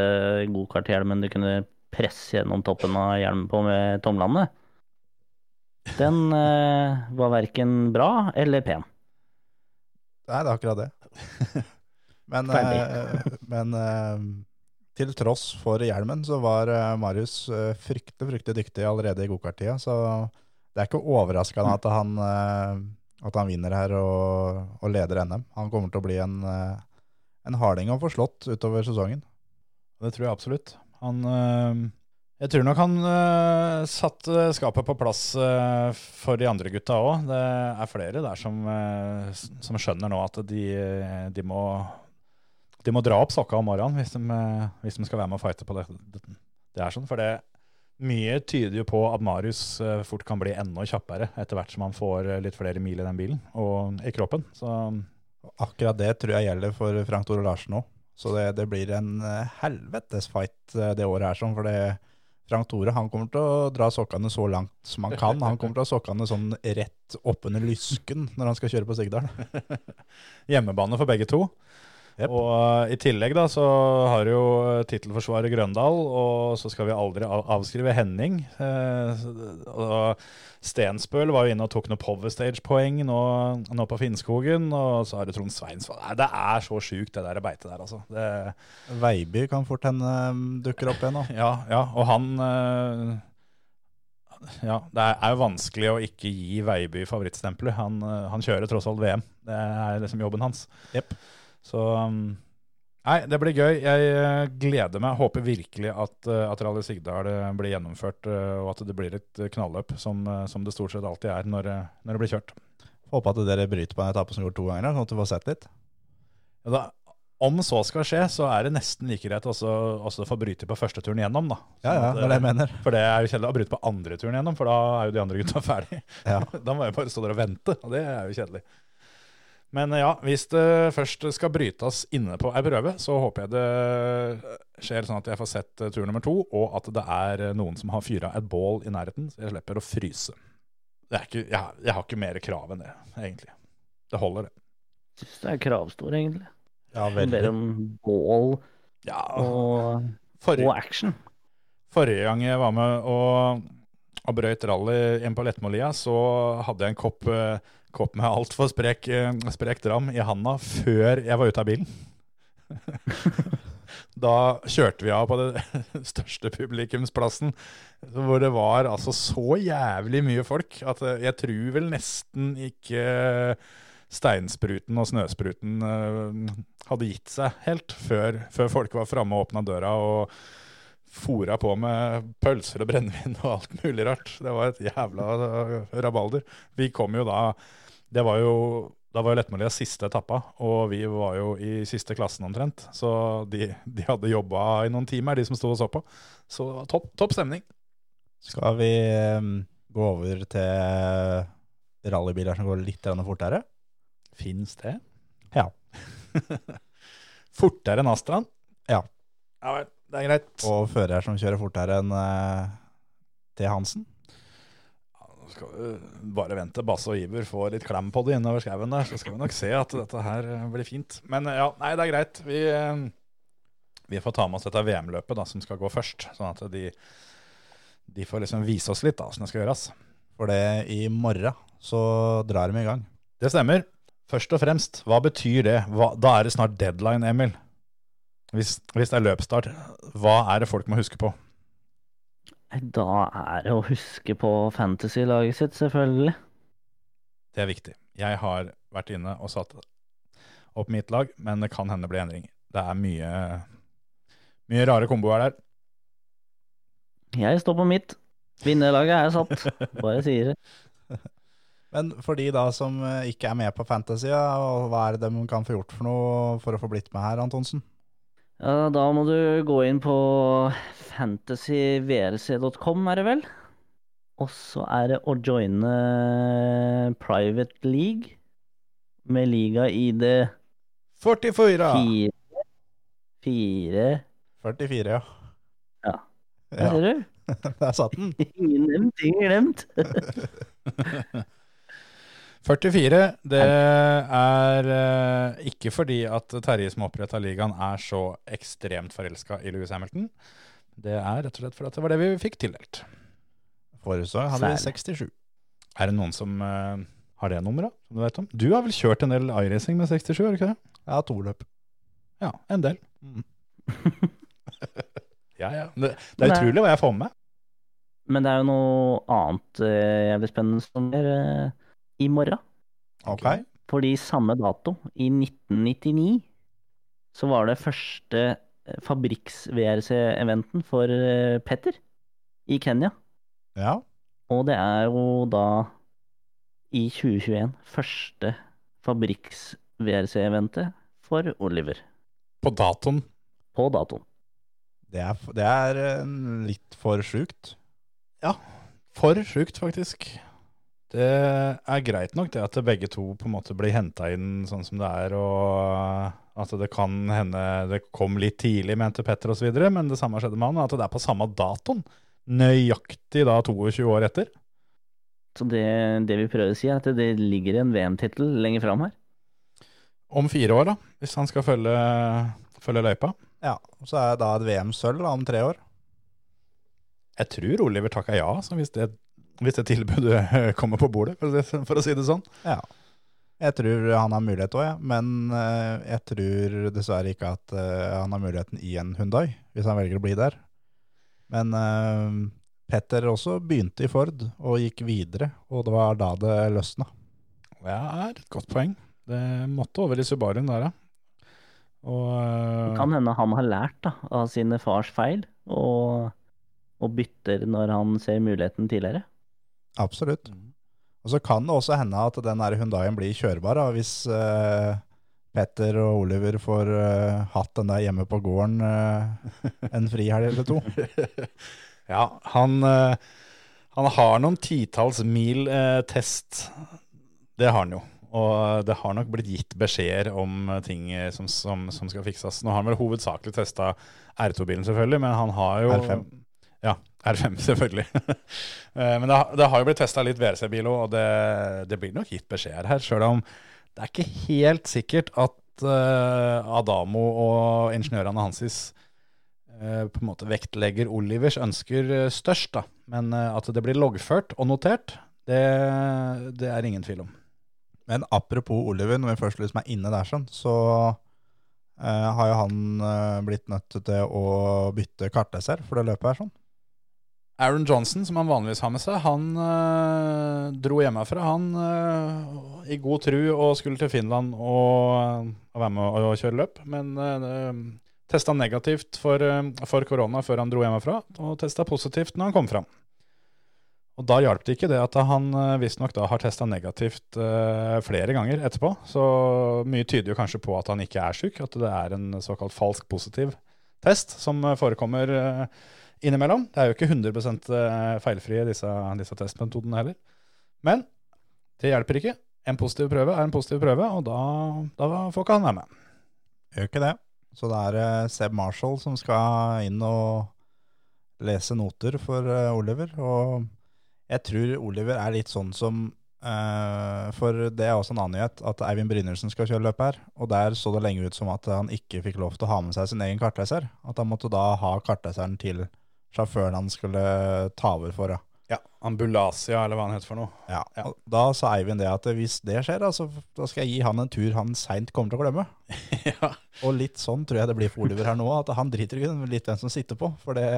gokarthjelmen du kunne presse gjennom toppen av hjelmen på med tomlene, den uh, var verken bra eller pen. Nei, det er akkurat det. Men, eh, men uh, til tross for hjelmen, så var Marius fryktelig, fryktelig dyktig allerede i gokarttida. Så det er ikke overraskende at han, at han vinner her og, og leder NM. Han kommer til å bli en, en harding å få slått utover sesongen. Det tror jeg absolutt. Han Jeg tror nok han uh, satte skapet på plass uh, for de andre gutta òg. Det er flere der som, uh, som skjønner nå at de, de må de må dra opp sokka om morgenen hvis de, hvis de skal være med og fighte på det. Det, er sånn, for det mye tyder jo på at Marius fort kan bli enda kjappere etter hvert som han får litt flere mil i den bilen og i kroppen. Så Akkurat det tror jeg gjelder for Frank Tore Larsen òg. Så det, det blir en eh, helvetes fight eh, det året her, sånn, for det, Frank Tore han kommer til å dra sokkene så langt som han kan. Han kommer til å ha sokkene sånn rett oppunder lysken når han skal kjøre på Sigdal. hjemmebane for begge to. Jep. Og uh, i tillegg da så har jo uh, tittelforsvarer Grøndal, og så skal vi aldri avskrive Henning. Eh, og Stensbøl var jo inne og tok noen Power Stage-poeng nå, nå på Finnskogen. Og så har du Trond Sveinsvold. Det er så sjukt, det der beitet der, altså. Det, Veiby kan fort hende dukker opp igjen nå. ja, ja, og han eh, Ja, det er jo vanskelig å ikke gi Veiby favorittstempelet. Han, eh, han kjører tross alt VM. Det er liksom jobben hans. Jepp. Så um, Nei, det blir gøy. Jeg eh, gleder meg. Håper virkelig at, eh, at Rally Sigdal eh, blir gjennomført, og at det blir et knalløp, som, som det stort sett alltid er når, når det blir kjørt. Håper at dere bryter på en etappe som går to ganger, sånn at du får sett litt. Ja, da, om så skal skje, så er det nesten like greit også, også få bryte på første turen gjennom, da. Ja, ja, det er det jeg mener. For det er jo kjedelig å bryte på andre turen gjennom, for da er jo de andre gutta ferdig. Ja. da må jeg bare stå der og vente, og det er jo kjedelig. Men ja, hvis det først skal brytes inne på ei prøve, så håper jeg det skjer sånn at jeg får sett tur nummer to, og at det er noen som har fyra et bål i nærheten, så jeg slipper å fryse. Det er ikke, jeg, jeg har ikke mer krav enn det, egentlig. Det holder, det. Syns det er kravstor, egentlig. Ja, veldig. ber om bål Ja, og, forrige, og action. Forrige gang jeg var med og, og brøyt rally inn på Lettmolia, så hadde jeg en kopp, eh, kopp med altfor sprek, eh, sprek dram i handa før jeg var ute av bilen. da kjørte vi av på den største publikumsplassen, hvor det var altså så jævlig mye folk at eh, jeg tror vel nesten ikke steinspruten og snøspruten eh, hadde gitt seg helt før, før folk var framme og åpna døra og fora på med pølser og brennevin og alt mulig rart. Det var et jævla eh, rabalder. Vi kom jo da Det var jo da var jo Lettmolias siste etappa, og vi var jo i siste klassen omtrent. Så de, de hadde jobba i noen timer, de som sto og så på. Så topp, topp stemning. Skal vi eh, gå over til rallybiler som går litt fortere? Fins det? Ja. Fortere enn Astraen? Ja. Ja vel, det er greit. Og fører som kjører fortere enn uh, T. Hansen? Ja, Nå skal vi bare vente Basse og Iver får litt klem på det innover skauen der, så skal vi nok se at dette her eh, blir fint. Men eh, ja, nei, det er greit. Vi, eh, vi får ta med oss dette VM-løpet da, som skal gå først, sånn at de, de får liksom vise oss litt da, hvordan det skal gjøres. For det i morgen så drar de i gang. Det stemmer. Først og fremst, hva betyr det? Hva, da er det snart deadline, Emil. Hvis, hvis det er løpsstart, hva er det folk må huske på? Da er det å huske på fantasy-laget sitt, selvfølgelig. Det er viktig. Jeg har vært inne og satt opp mitt lag, men det kan hende det blir endringer. Det er mye, mye rare komboer der. Jeg står på mitt. Vinnerlaget er satt. Bare sier det. Men for de da som eh, ikke er med på Fantasy, hva er det de kan få gjort for noe for å få blitt med her, Antonsen? Ja, da må du gå inn på fantasyvrc.com, er det vel? Og så er det å joine private league med liga-ID 44! 4 4 44, ja. Ja. Der ser du. Der satt den. Ingen nevnt, ingen glemt. 44, det er eh, ikke fordi at Terje som oppretta ligaen er så ekstremt forelska i Louis Hamilton. Det er rett og slett fordi at det var det vi fikk tildelt. Forrige år hadde vi 67. Er det noen som eh, har det nummeret, som du vet om? Du har vel kjørt en del iRacing med 67, har du ikke det? Jeg har to løp. Ja, en del. Mm. Ja, ja. Det, det er utrolig hva jeg får med meg. Men det er jo noe annet eh, blir spennende som skjer eh, i morgen. Ok. Fordi samme dato, i 1999, så var det første eh, fabrikks-VRC-eventen for eh, Petter i Kenya. Ja. Og det er jo da i 2021 første fabrikks-VRC-eventet for Oliver På datoen. på datoen. Det er, det er eh, litt for sjukt. For sjukt, faktisk. Det er greit nok det at begge to på en måte blir henta inn sånn som det er, og at det kan hende det kom litt tidlig, mente Petter osv., men det samme skjedde med han, at det er på samme datoen. Nøyaktig da 22 år etter. Så det, det vi prøver å si, er at det ligger en VM-tittel lenger fram her. Om fire år, da, hvis han skal følge, følge løypa. Ja, Så er det da et VM-sølv om tre år. Jeg tror Oliver takka ja, så hvis det, hvis det tilbudet kommer på bordet, for å si- for å si det sånn. Ja. Jeg tror han har mulighet òg, ja. men eh, jeg tror dessverre ikke at eh, han har muligheten i en Hundai, hvis han velger å bli der. Men eh, Petter også begynte i Ford og gikk videre, og det var da det løsna. Det er et godt poeng. Det måtte over i Subaruen der, ja. Og Det kan hende han har lært da, av sine fars feil, og, og bytter når han ser muligheten tidligere. Absolutt. Og så kan det også hende at den Hundaien blir kjørbar da, hvis, uh, Petter og Oliver får uh, hatt den der hjemme på gården uh, en frihelg eller to. Ja, han, han har noen titalls mil test. Det har han jo. Og det har nok blitt gitt beskjeder om ting som, som, som skal fikses. Nå har han vel hovedsakelig testa R2-bilen, selvfølgelig, men han har jo R5. Ja, R5, selvfølgelig. Eh, men det, det har jo blitt testa litt VRC-bil òg, og det, det blir nok gitt beskjeder her. Sjøl om det er ikke helt sikkert at uh, Adamo og ingeniørene hansis uh, på en måte vektlegger Olivers ønsker eh, størst, da. Men uh, at det blir loggført og notert, det, det er ingen tvil om. Men apropos Oliver, når vi først liksom er inne der, sånn, så eh, har jo han eh, blitt nødt til å bytte kartleser for det løpet her. sånn. Aaron Johnson, som han vanligvis har med seg, han eh, dro hjemmefra, han eh, i god tru og skulle til Finland og, og være med å kjøre løp. Men uh, testa negativt for, eh, for korona før han dro hjemmefra, og testa positivt når han kom fram. Og da hjalp det ikke det at han visstnok da har testa negativt eh, flere ganger etterpå. Så mye tyder jo kanskje på at han ikke er syk, at det er en såkalt falsk positiv test som eh, forekommer eh, innimellom. Det er jo ikke 100% feilfrie, disse, disse testmetodene heller. Men det hjelper ikke. En positiv prøve er en positiv prøve, og da, da får ikke han være med. Gjør ikke det. Så det er eh, Seb Marshall som skal inn og lese noter for eh, Oliver. Og jeg tror Oliver er litt sånn som uh, For det er også en annen nyhet, at Eivind Brynildsen skal kjøre løpet her. Og der så det lenge ut som at han ikke fikk lov til å ha med seg sin egen kartleser. At han måtte da ha kartleseren til sjåføren han skulle ta over for. Ja. Ja, Ambulasia, eller hva han heter for noe. Ja, Ja. Da sa Eivind det at hvis det skjer, da, så da skal jeg gi han en tur han seint kommer til å glemme. ja. Og litt sånn tror jeg det blir for Oliver her nå, at han driter i litt hvem som sitter på. For det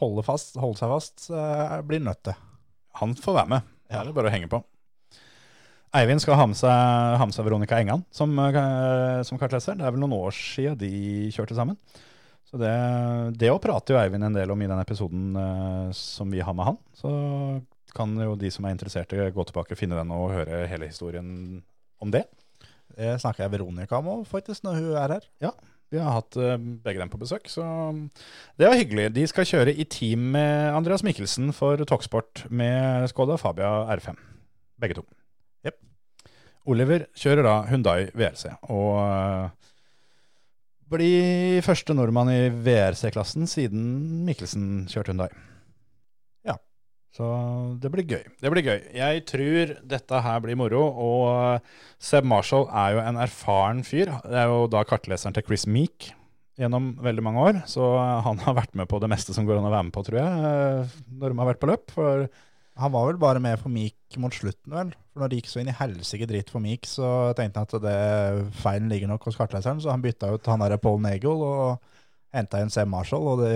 holde, fast, holde seg fast blir nødt til. Han får være med. Det er bare å henge på. Eivind skal ha med seg, ha med seg Veronica Engan som, eh, som kartleser. Det er vel noen år siden de kjørte sammen. Så det, det å prater jo Eivind en del om i den episoden eh, som vi har med han. Så kan jo de som er interesserte gå tilbake, og finne den og høre hele historien om det. Det snakker jeg Veronica om òg, faktisk, når hun er her. Ja, Vi har hatt eh, begge dem på besøk, så det var hyggelig. De skal kjøre i team med Andreas Mikkelsen for Talksport med Skoda Fabia R5. Begge to. Jep. Oliver kjører da Hundai VRC, og eh, blir første nordmann i VRC-klassen siden Mikkelsen kjørte Hundai. Ja. Så det blir gøy. Det blir gøy. Jeg tror dette her blir moro, og Seb Marshall er jo en erfaren fyr. Det er jo da kartleseren til Chris Meek gjennom veldig mange år, så han har vært med på det meste som går an å være med på, tror jeg, eh, når de har vært på løp. For Han var vel bare med for Meek mot slutten, vel. For når det gikk så inn i helsike dritt for Meek, så tenkte han at det feilen ligger nok hos kartleseren, så han bytta ut han derre Paul Nagel og henta inn Sam Marshall, og det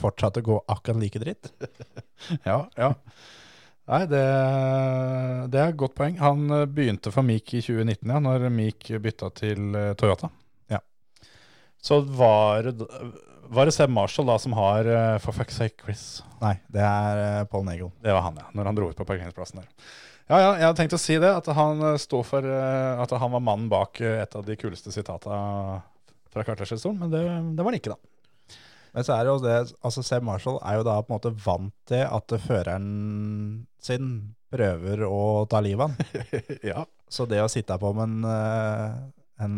fortsatte å gå akkurat like dritt. Ja, ja. Nei, det, det er et godt poeng. Han eh, begynte for Meek i 2019, ja, når Meek bytta til eh, Toyota. Ja. Så var det, var det Seb Marshall da som har uh, For fuck's sake, Chris. Nei, det er uh, Paul Nagel. Det var han, ja. Når han dro ut på parkeringsplassen der. Ja, ja, jeg hadde tenkt å si det. At han eh, står for uh, At han var mannen bak et av de kuleste sitata fra kartleserstolen, men det, det var han ikke, da. Men så er det jo det, altså Seb Marshall er jo da på en måte vant til at føreren sin prøver å ta livet av han. ja. Så det å sitte på med en, en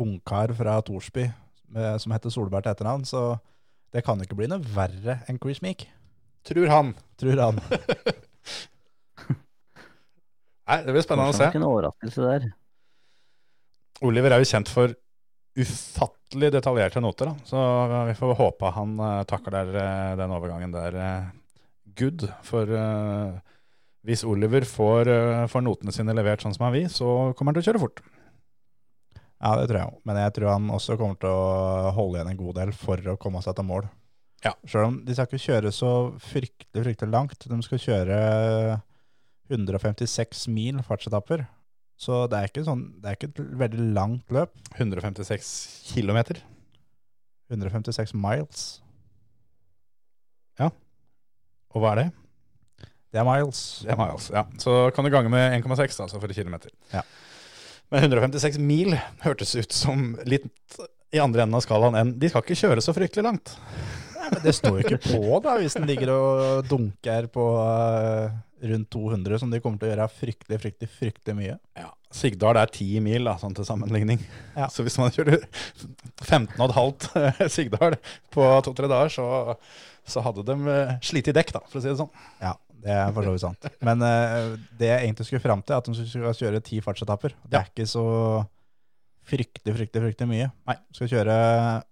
ungkar fra Torsby med, som heter Solberg til etternavn, så det kan ikke bli noe verre enn Chris Meek, Tror han. tror han. Nei, det blir spennende å se. Ikke en overraskelse der. Oliver er jo kjent for ufattelig detaljerte noter, da. så vi får håpe han uh, takler uh, den overgangen der uh, good. For eh, hvis Oliver får, eh, får notene sine levert sånn som han vil, så kommer han til å kjøre fort. Ja, det tror jeg òg. Men jeg tror han også kommer til å holde igjen en god del for å komme seg til mål. Ja. Sjøl om de skal ikke kjøre så fryktelig, fryktelig langt. De skal kjøre 156 mil fartsetapper. Så det er ikke, sånn, det er ikke et veldig langt løp. 156 kilometer. 156 miles. Ja. Og hva er det? Det er miles. Det er miles, ja. Så kan du gange med 1,6 altså for kilometer. Ja. Men 156 mil hørtes ut som litt i andre enden av skalaen enn De skal ikke kjøre så fryktelig langt. Nei, men det står jo ikke på da, hvis den ligger og dunker på uh, rundt 200, som de kommer til å gjøre fryktelig, fryktelig, fryktelig mye. Ja, Sigdal er 10 mil, da, sånn til sammenligning. Ja. Så hvis man kjører 15,5 Sigdal på to-tre dager, så, så hadde de eh, slitt i dekk, da, for å si det sånn. Ja, det er for så vidt sant. Men uh, det jeg egentlig skulle fram til, er at de skal kjøre ti fartsetapper. Det er ikke så fryktelig, fryktelig, fryktelig mye. Nei. Skal kjøre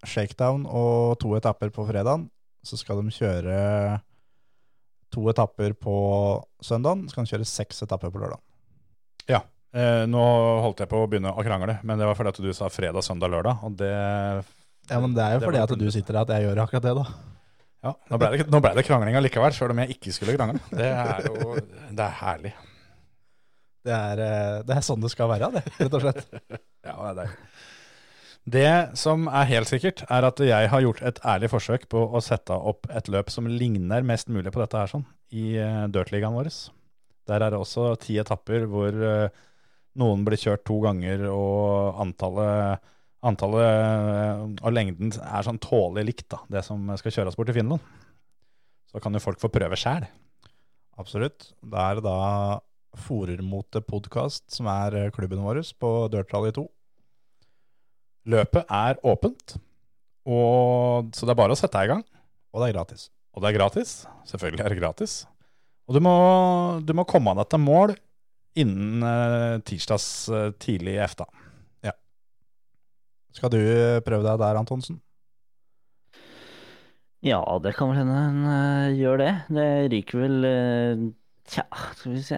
shakedown og to etapper på fredagen. Så skal de kjøre to etapper på søndagen. Så skal de kjøre seks etapper på lørdag. Ja. Eh, nå holdt jeg på å begynne å krangle, men det var fordi at du sa fredag, søndag, lørdag. Og det Ja, men det er jo Det fordi at du sitter her at jeg gjør akkurat det, da. Ja, nå ble, det, nå ble det krangling allikevel, sjøl om jeg ikke skulle krangle. Det er jo det er herlig. Det er, eh, det er sånn det skal være, det, rett og slett. Ja, det er deilig. Det som er helt sikkert, er at jeg har gjort et ærlig forsøk på å sette opp et løp som ligner mest mulig på dette her sånn, i uh, Dirtligaen vår. Der er det også ti etapper hvor eh, noen blir kjørt to ganger, og antallet, antallet eh, og lengden er sånn tålelig likt, da, det som skal kjøres bort til Finland. Så kan jo folk få prøve sjæl. Absolutt. Da er det da Forermote podkast som er eh, klubben vår på Dirt Rally 2. Løpet er åpent, og, så det er bare å sette deg i gang. Og det er gratis. Og det er gratis. Selvfølgelig er det gratis. Og du må, du må komme deg til mål innen eh, tirsdags tidlig i efta. Skal du eh, prøve deg der, Antonsen? Ja, det kan vel hende en uh, gjør det. Det ryker vel uh, Tja, skal vi se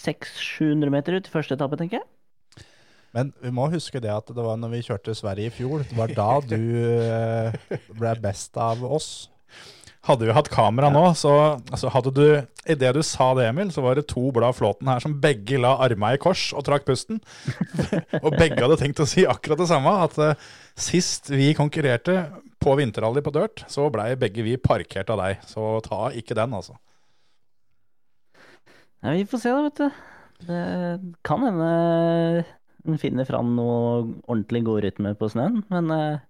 600-700 meter ut i første etappe, tenker jeg. Men vi må huske det at det var når vi kjørte Sverige i fjor, det var da du eh, ble best av oss. Hadde vi hatt kamera nå, så altså hadde du Idet du sa det, Emil, så var det to blad Flåten her som begge la arma i kors og trakk pusten. og begge hadde tenkt å si akkurat det samme. At uh, sist vi konkurrerte på vinterrally på dirt, så blei begge vi parkert av deg. Så ta ikke den, altså. Ja, vi får se, da, vet du. Det kan hende en finner fram noe ordentlig god rytme på snøen, men eh,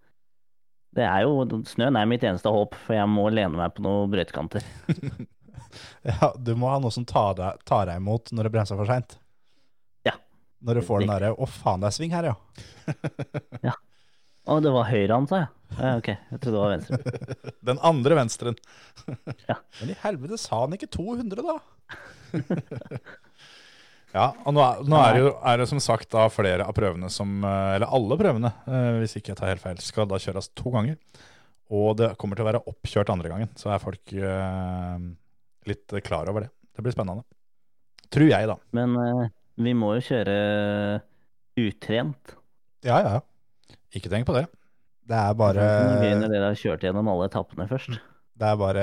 det er jo Snøen er mitt eneste håp, for jeg må lene meg på noen brøytekanter. Ja, du må ha noe som tar deg, tar deg imot når det bremser for seint. Ja. Når du får den derre 'å faen, det er sving her', ja. ja. Å, det var høyre han sa, jeg. ja. Ok, jeg trodde det var venstre. Den andre venstren. Men i helvete, sa han ikke 200, da? Ja, og nå, er, nå er, det jo, er det som sagt da flere av prøvene som eh, Eller alle prøvene, eh, hvis ikke jeg tar helt feil, skal da kjøres to ganger. Og det kommer til å være oppkjørt andre gangen, så er folk uh, litt klar over det. Det blir spennende. Tror jeg, da. Men uh, vi må jo kjøre utrent. Ja, ja. Ikke tenk på det. Det er bare Det er gøy når dere har kjørt gjennom alle etappene først. Det er bare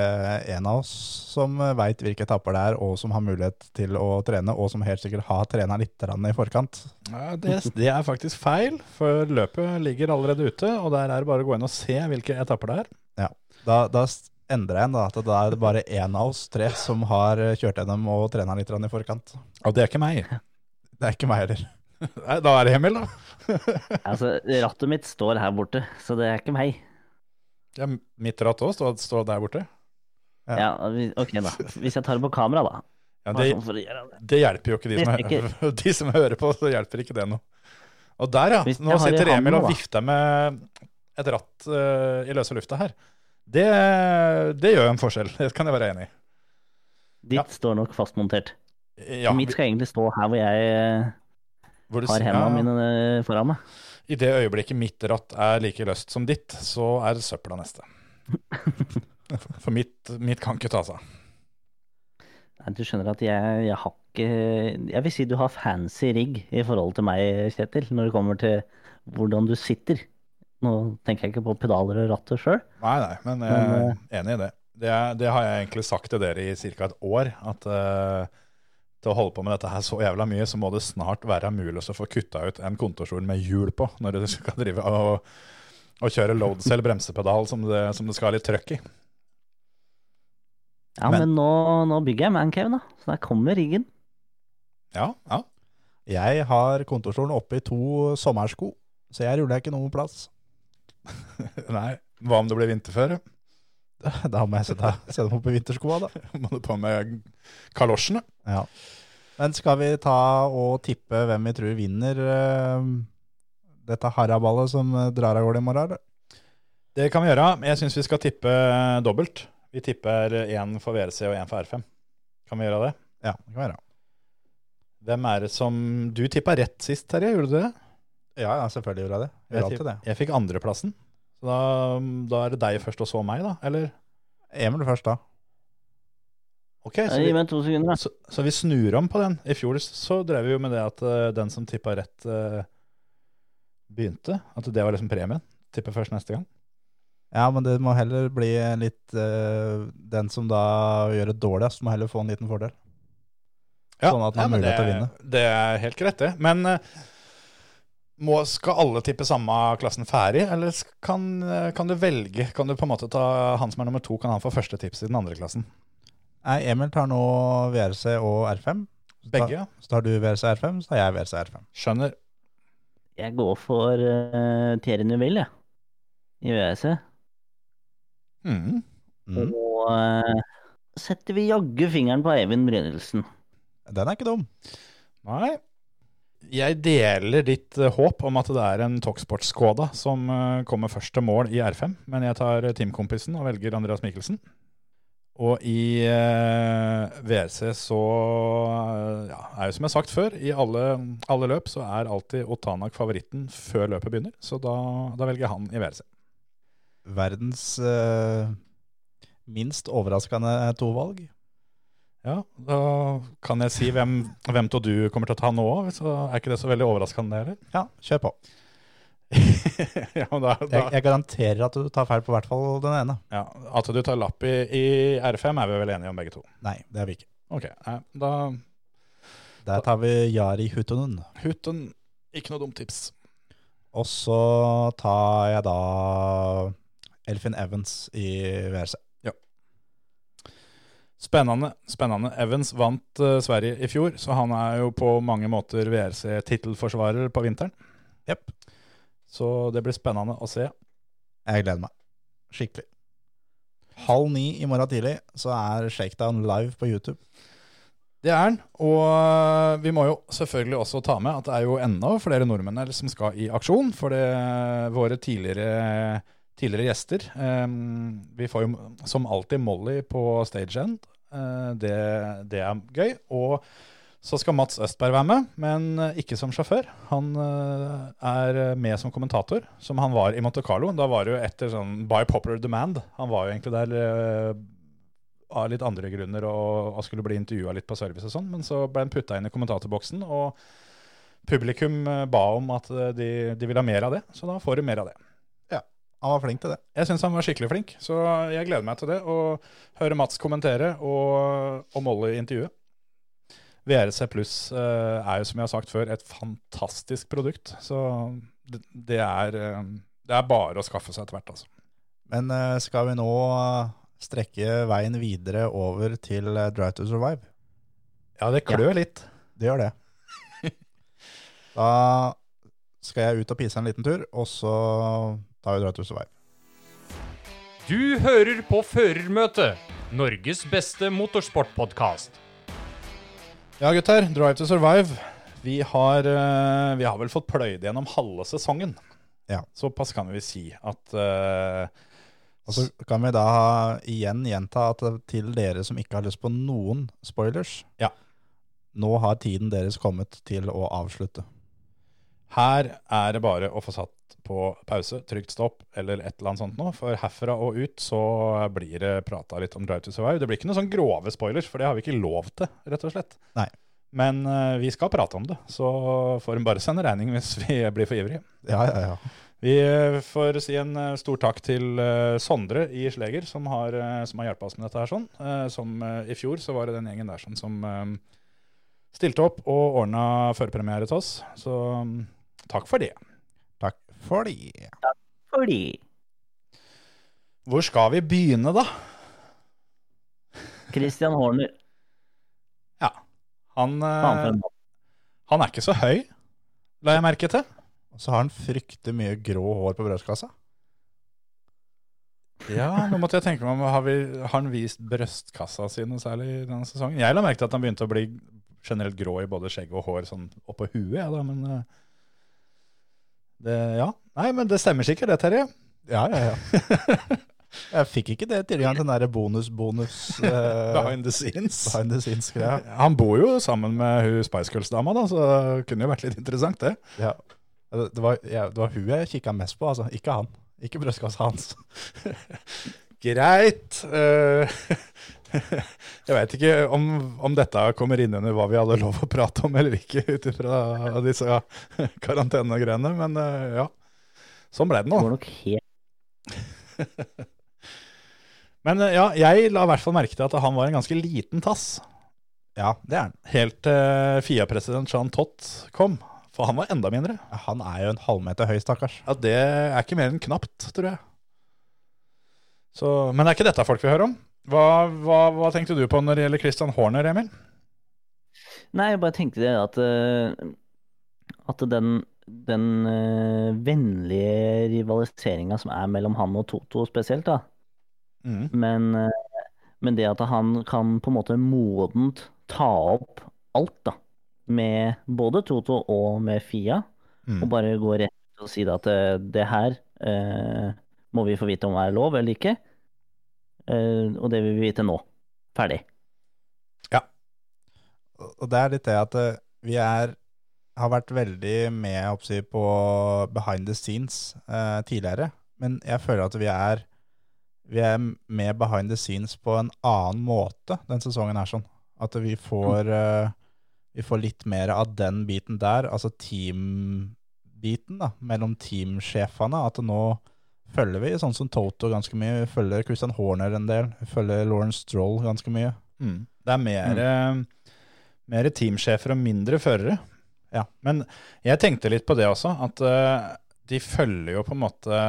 en av oss som veit hvilke etapper det er, og som har mulighet til å trene, og som helt sikkert har trena litt i forkant. Ja, det, det er faktisk feil, for løpet ligger allerede ute. Og der er det bare å gå inn og se hvilke etapper det er. Da, da endrer jeg en, da. At da er det bare én av oss tre som har kjørt gjennom og trena litt i forkant. Og det er ikke meg. Det er ikke meg heller. Nei, Da er det Emil, da. Altså, rattet mitt står her borte, så det er ikke meg. Ja, mitt ratt òg står, står der borte. Ja. Ja, ok da. Hvis jeg tar det på kamera, da. Ja, det, det. det hjelper jo ikke de som, Hvis de som hører på, så hjelper ikke det noe. Og der, ja. Nå sitter Emil og vifter med et ratt uh, i løse lufta her. Det, det gjør en forskjell, det kan jeg være enig i. Ditt Ja. står nok fastmontert. Ja, Mitt skal egentlig stå her hvor jeg eh, hvor har hendene mine eh, foran meg. I det øyeblikket mitt ratt er like løst som ditt, så er søpla neste. For mitt, mitt kan ikke ta seg. Nei, Du skjønner at jeg, jeg har ikke Jeg vil si du har fancy rigg i forhold til meg, Kjetil, når det kommer til hvordan du sitter. Nå tenker jeg ikke på pedaler og rattet sjøl. Nei, nei, men jeg Men, er enig i det. Det, det har jeg egentlig sagt til dere i ca. et år. At eh, til å holde på med dette her så jævla mye, så må det snart være mulig å få kutta ut en kontorstol med hjul på, når du skal drive og, og kjøre loadcell bremsepedal som det, som det skal ha litt trøkk i. Ja, Men- men, nå, nå bygger jeg mancave, da. Så der kommer riggen. Ja, ja. Jeg har kontorstolen oppe i to sommersko, så jeg ruller ikke noen plass. Nei. Hva om det blir vinterføre? Da må jeg sette, sette meg i vinterskoa, da. Må du på med kalosjene? Ja. Men skal vi ta og tippe hvem vi tror vinner uh, dette haraballet som eh, drar av gårde i morgen? eller? Det kan vi gjøre. men Jeg syns vi skal tippe dobbelt. Vi tipper én for VRC og én for R5. Kan vi gjøre det? Ja, det kan vi gjøre. Hvem er det som Du tippa rett sist, Terje. Gjorde du det? Ja, ja, selvfølgelig gjorde jeg det. Jeg Jeg, tipp- det. jeg fikk andreplassen. Så da, da er det deg først og så meg, da? Eller? Emil først, da. Ok, så vi, to sekunder, da. så, så vi snur om på den. I fjor så drev vi jo med det at uh, den som tippa rett, uh, begynte. At det var liksom premien. Tippe først neste gang. Ja, men det må heller bli litt uh, Den som da gjør det dårligst, må heller få en liten fordel. Sånn at han har mulighet til å det- vinne. Det er helt greit, det. Men eh, må, skal alle tippe samme klassen ferdig, eller kan, eh, kan du velge? Kan du på en måte ta han som er nummer to, kan han få første tips i den andre klassen? Nei, Emil tar nå VRC og R5. Så tar- Begge? Så tar du VRC R5, så tar jeg VRC R5. Skjønner. Jeg går for uh, Thierry Neuville, jeg. I VRC. Mm. Mm. Og uh, setter vi jaggu fingeren på Eivind Brynildsen. Den er ikke dum. Nei. Jeg deler ditt eh, håp om at det er en Toxport-Skoda som eh, kommer først til mål i R5, men jeg tar eh, teamkompisen og velger Andreas Mikkelsen. Og i eh, VRC så ja, er jo som jeg har sagt før, i alle, alle løp så er alltid Otanak favoritten før løpet begynner, så da, da velger han i VRC. Verdens eh, minst overraskende tovalg. Ja, da kan jeg si hvem, hvem til du kommer til å ta nå, så er ikke det så veldig overraskende heller. Ja, kjør på. ja, da, da, Jeg, jeg garanterer at du tar feil på hvert fall den ene. Ja, At du tar lapp i, i R5 er vi vel enige om begge to. Nei, det er vi ikke. Ok, nei, da Der tar vi Jari Hutunen. Hutten, ikke noe dumt tips. Og så tar jeg da Elfin Evans i VRC. Spennende. spennende. Evans vant uh, Sverige i fjor, så han er jo på mange måter VRC-tittelforsvarer på vinteren. Yep. Så det blir spennende å se. Jeg gleder meg. Skikkelig. Halv ni i morgen tidlig så er Shakedown live på YouTube. Det er han. Og eh, vi må jo selvfølgelig også ta med at det er jo enda flere nordmenn som skal i aksjon. For det, våre tidligere, tidligere gjester um, Vi får jo som alltid Molly på stage Eh, det, det er gøy. Og så skal Mats Østberg være med, men eh, ikke som sjåfør. Han eh, er med som kommentator, som han var i Monte Carlo. Da var det jo etter sånn by popular demand. Han var jo egentlig der eh, av litt andre grunner og, og skulle bli intervjua litt på service og sånn, men så ble han putta inn i kommentatorboksen, og publikum eh, ba om at eh, de, de ville ha mer av det, så da får du mer av det. Han var flink til det. Jeg syns han var skikkelig flink, så jeg gleder meg til det. Å høre Mats kommentere og, og Molly intervjue. VRC Pluss eh, er jo, som jeg har sagt før, et fantastisk produkt. Så det, det, er, eh, det er bare å skaffe seg etter hvert, altså. Men eh, skal vi nå strekke veien videre over til Drive to Survive? Ja, det klør litt. Det gjør det. Da skal jeg ut og pise en liten tur, og så tar vi Drive to Survive. Du hører på Førermøtet, Norges beste motorsportpodkast. Ja, gutter. Drive to Survive. Vi har, eh, vi har vel fått pløyd gjennom halve sesongen. Ja. Såpass kan vi si at eh, Og så kan vi da igjen gjenta at til dere som ikke har lyst på noen spoilers, Ja. nå har tiden deres kommet til å avslutte. her er det bare å få satt på pause, trygt stopp eller et eller annet sånt nå. For herfra og ut så blir det prata litt om Drive to Survive. Det blir ikke noen sånn grove spoilers, for det har vi ikke lov til, rett og slett. Nei. Men uh, vi skal prate om det, så får en bare sende regning hvis vi blir for ivrige. Ja, ja, ja. Vi eh, får si en eh, stor takk til Sondre i Sleger, som har, som har hjulpet oss med dette her. sånn. Som I fjor så var det den gjengen der sånn, som stilte opp og ordna førpremiere til oss. Så mm, takk for det. Takk for. Fordi Hvor skal vi begynne, da? Christian Horner Han, faen for eh. Han er ikke så høy, la jeg merke til. Og så har han fryktelig mye grå hår på brystkassa. Ja, nå måtte jeg tenke meg om har, vi, har han vist brystkassa si noe særlig denne sesongen? Jeg la merke til at han begynte å bli generelt grå i både skjegg og hår sånn oppå huet, ja, da, men eh, det, Ja. Nei, men det stemmer sikkert det, Terje. Ja, ja, ja. Jeg fikk ikke det tilgang til den der bonus-bonus uh, Behind the scenes. behind the scenes-greia. Han bor jo sammen med hun Spice Girls-dama, da, så det kunne jo vært litt interessant, det. Ja. Det, var, ja, det var hun jeg kikka mest på, altså. Ikke han. Ikke brystkassa hans. Greit. Eh, jeg veit ikke om, om dette kommer inn under hva vi hadde lov å prate om eller ikke, ut ifra disse karantenegreiene, men eh, ja. Sånn ble det Det nå. går nok helt Men eh, ja, jeg la i hvert fall merke til at han var en ganske liten tass. Ja, det er han. Helt til FIA-president Jean Tott kom. For han var enda mindre. Han er jo en halvmeter høy, stakkars. Ja, Det er ikke mer enn knapt, tror jeg. Så, men det er ikke dette folk vil høre om. Hva, hva, hva tenkte du på når det gjelder Christian Horner, Emil? Nei, jeg bare tenkte det at eh, At den, den eh, vennlige rivaliseringa som er mellom han og Toto spesielt, da. Mm. Men, eh, men det at han kan på en måte modent ta opp alt, da. Med både Toto og med Fia. Mm. Og bare gå rett og si at det her eh, må vi få vite om er lov eller ikke. Eh, og det vil vi vite nå. Ferdig. Ja. Og det er litt det at eh, vi er har vært veldig med oppsi, på behind the scenes eh, tidligere. Men jeg føler at vi er, vi er med behind the scenes på en annen måte den sesongen her. sånn. At vi får, eh, vi får litt mer av den biten der, altså team-biten da, mellom teamsjefene. At nå følger vi sånn som Toto ganske mye. Vi følger Christian Horner en del. Vi følger Lawrence Stroll ganske mye. Mm. Det er mer, mm. mer teamsjefer og mindre førere. Ja. Men jeg tenkte litt på det også, at uh, de følger jo på en måte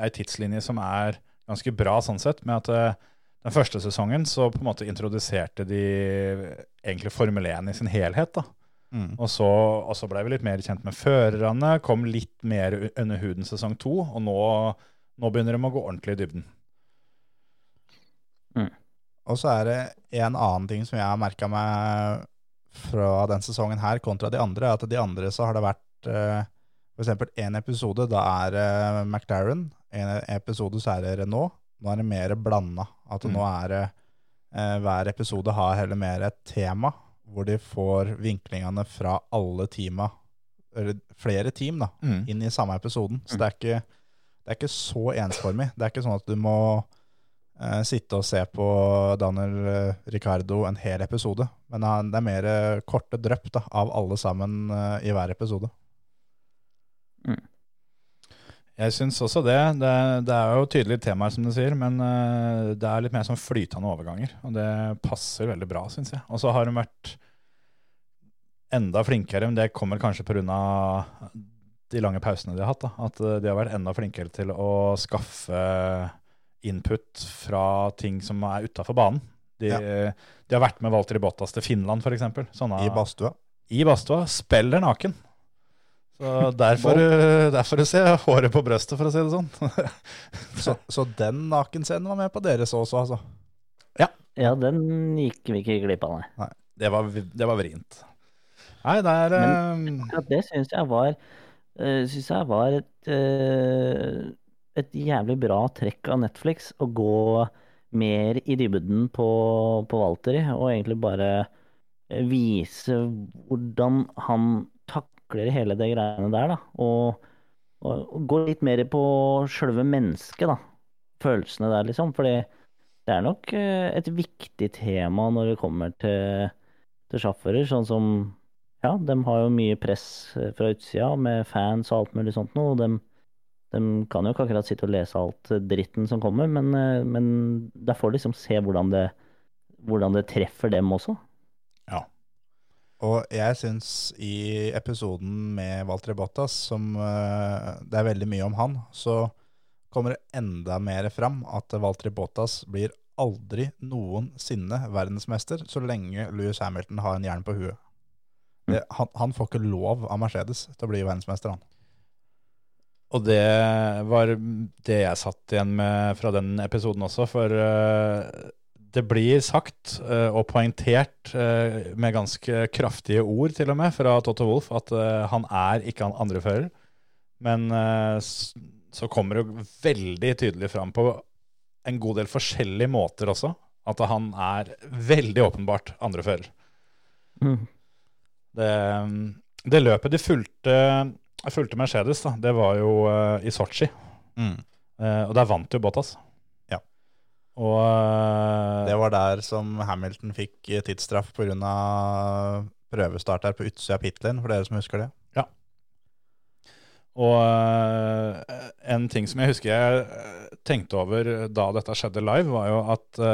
ei tidslinje som er ganske bra sånn sett, med at uh, den første sesongen så på en måte introduserte de egentlig Formel 1 i sin helhet. da. Mm. Og så, og så ble vi litt mer kjent med førerne, kom litt mer under huden sesong to, og nå, nå begynner de å gå ordentlig i dybden. Og så er det en annen ting som jeg har merka meg fra den sesongen her kontra de andre, at de andre så har det vært uh, for eksempel en episode, da er det McLaren, en episode så er det Renault. Nå er det mer blanda. At Mm. nå er det eh, Hver episode har heller mer et tema, hvor de får vinklingene fra alle teama, eller flere team, da, Mm. inn i samme episoden. Så det er ikke, det er ikke så ensformig. Det er ikke sånn at du må eh, sitte og se på Daniel eh, Ricardo en hel episode. Men han, det er mer korte drøpp av alle sammen eh, i hver episode. Jeg syns også det. det. Det er jo tydelige temaer, som du sier, men eh, det er litt mer sånn flytende overganger. Og det passer veldig bra, syns jeg. Og så har de vært enda flinkere, men det kommer kanskje pga. de lange pausene de har hatt. Da. At eh, de har vært enda flinkere til å skaffe input fra ting som er utafor banen. De, de har vært med Walter Bottas til Finland, f.eks. I badstua. i badstua. Spiller naken. Så derfor, eh, derfor ser jeg håret på brøstet, for å si det sånn. Så, så den nakenscenen var med på deres også, altså. Ja, den gikk vi ikke glipp av, nei. Det var, det var vrient. Nei, det er Men, Akkurat det syns jeg var uh, Synes jeg var et eh, Et jævlig bra trekk av Netflix å gå mer i dybden på, på Valtteri, og egentlig bare eh, vise hvordan han takler hele det greiene der, da. Og, og, og gå litt mer på sjølve mennesket, da. Følelsene der, liksom. Fordi det er nok eh, et viktig tema når det kommer til, til sjåfører, sånn som ja, de har jo mye press eh, fra utsida med fans og alt mulig sånt noe. og De, de kan jo ikke akkurat sitte og lese alt eh, dritten som kommer, men, men der får de liksom se hvordan det, hvordan det treffer dem også. Og jeg syns i episoden med Walter Bottas, som eh, det er veldig mye om han, så kommer det enda mer fram at Walter Bottas blir aldri noensinne verdensmester så lenge Louis Hamilton har en jern på huet. Det, han, han får ikke lov av Mercedes til å bli verdensmester, han. Og det var det jeg satt igjen med fra den episoden også, for eh, det blir sagt eh, og poengtert eh, med ganske kraftige ord til og med fra Toto Wolff at eh, han er ikke han andrefører. Men eh, så kommer det veldig tydelig fram på en god del forskjellige måter også, at han er veldig åpenbart andrefører. Mm. Det, det løpet de fulgte, fulgte Mercedes, da, det var jo i Sotsji. Mm. Eh, og der vant jo Bottas. Og eh, Det var der som Hamilton fikk eh, tidsstraff pga. prøvestart her på utsida av pitlane, for dere som husker det. Ja. Og eh, en ting som jeg husker jeg tenkte over da dette skjedde live, var jo at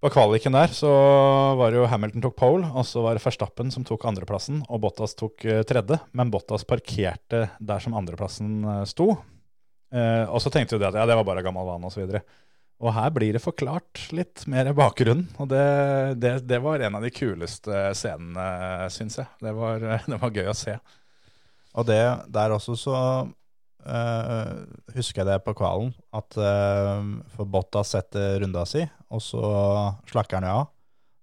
på kvaliken der så var det jo Hamilton tok pole, og så var det Verstappen som tok andreplassen, og Bottas tok tredje. Men Bottas parkerte der som andreplassen sto. Eh, og så tenkte jo det at ja, det var bare gammel vane osv. Og, her blir det forklart litt mer i bakgrunnen, og det, det, det var en av de kuleste scenene, syns jeg. Det var, det var gøy å se. Og det der også så eh, husker jeg det på kvalen, at eh, for Bottas setter runda si, og så slakker han jo av.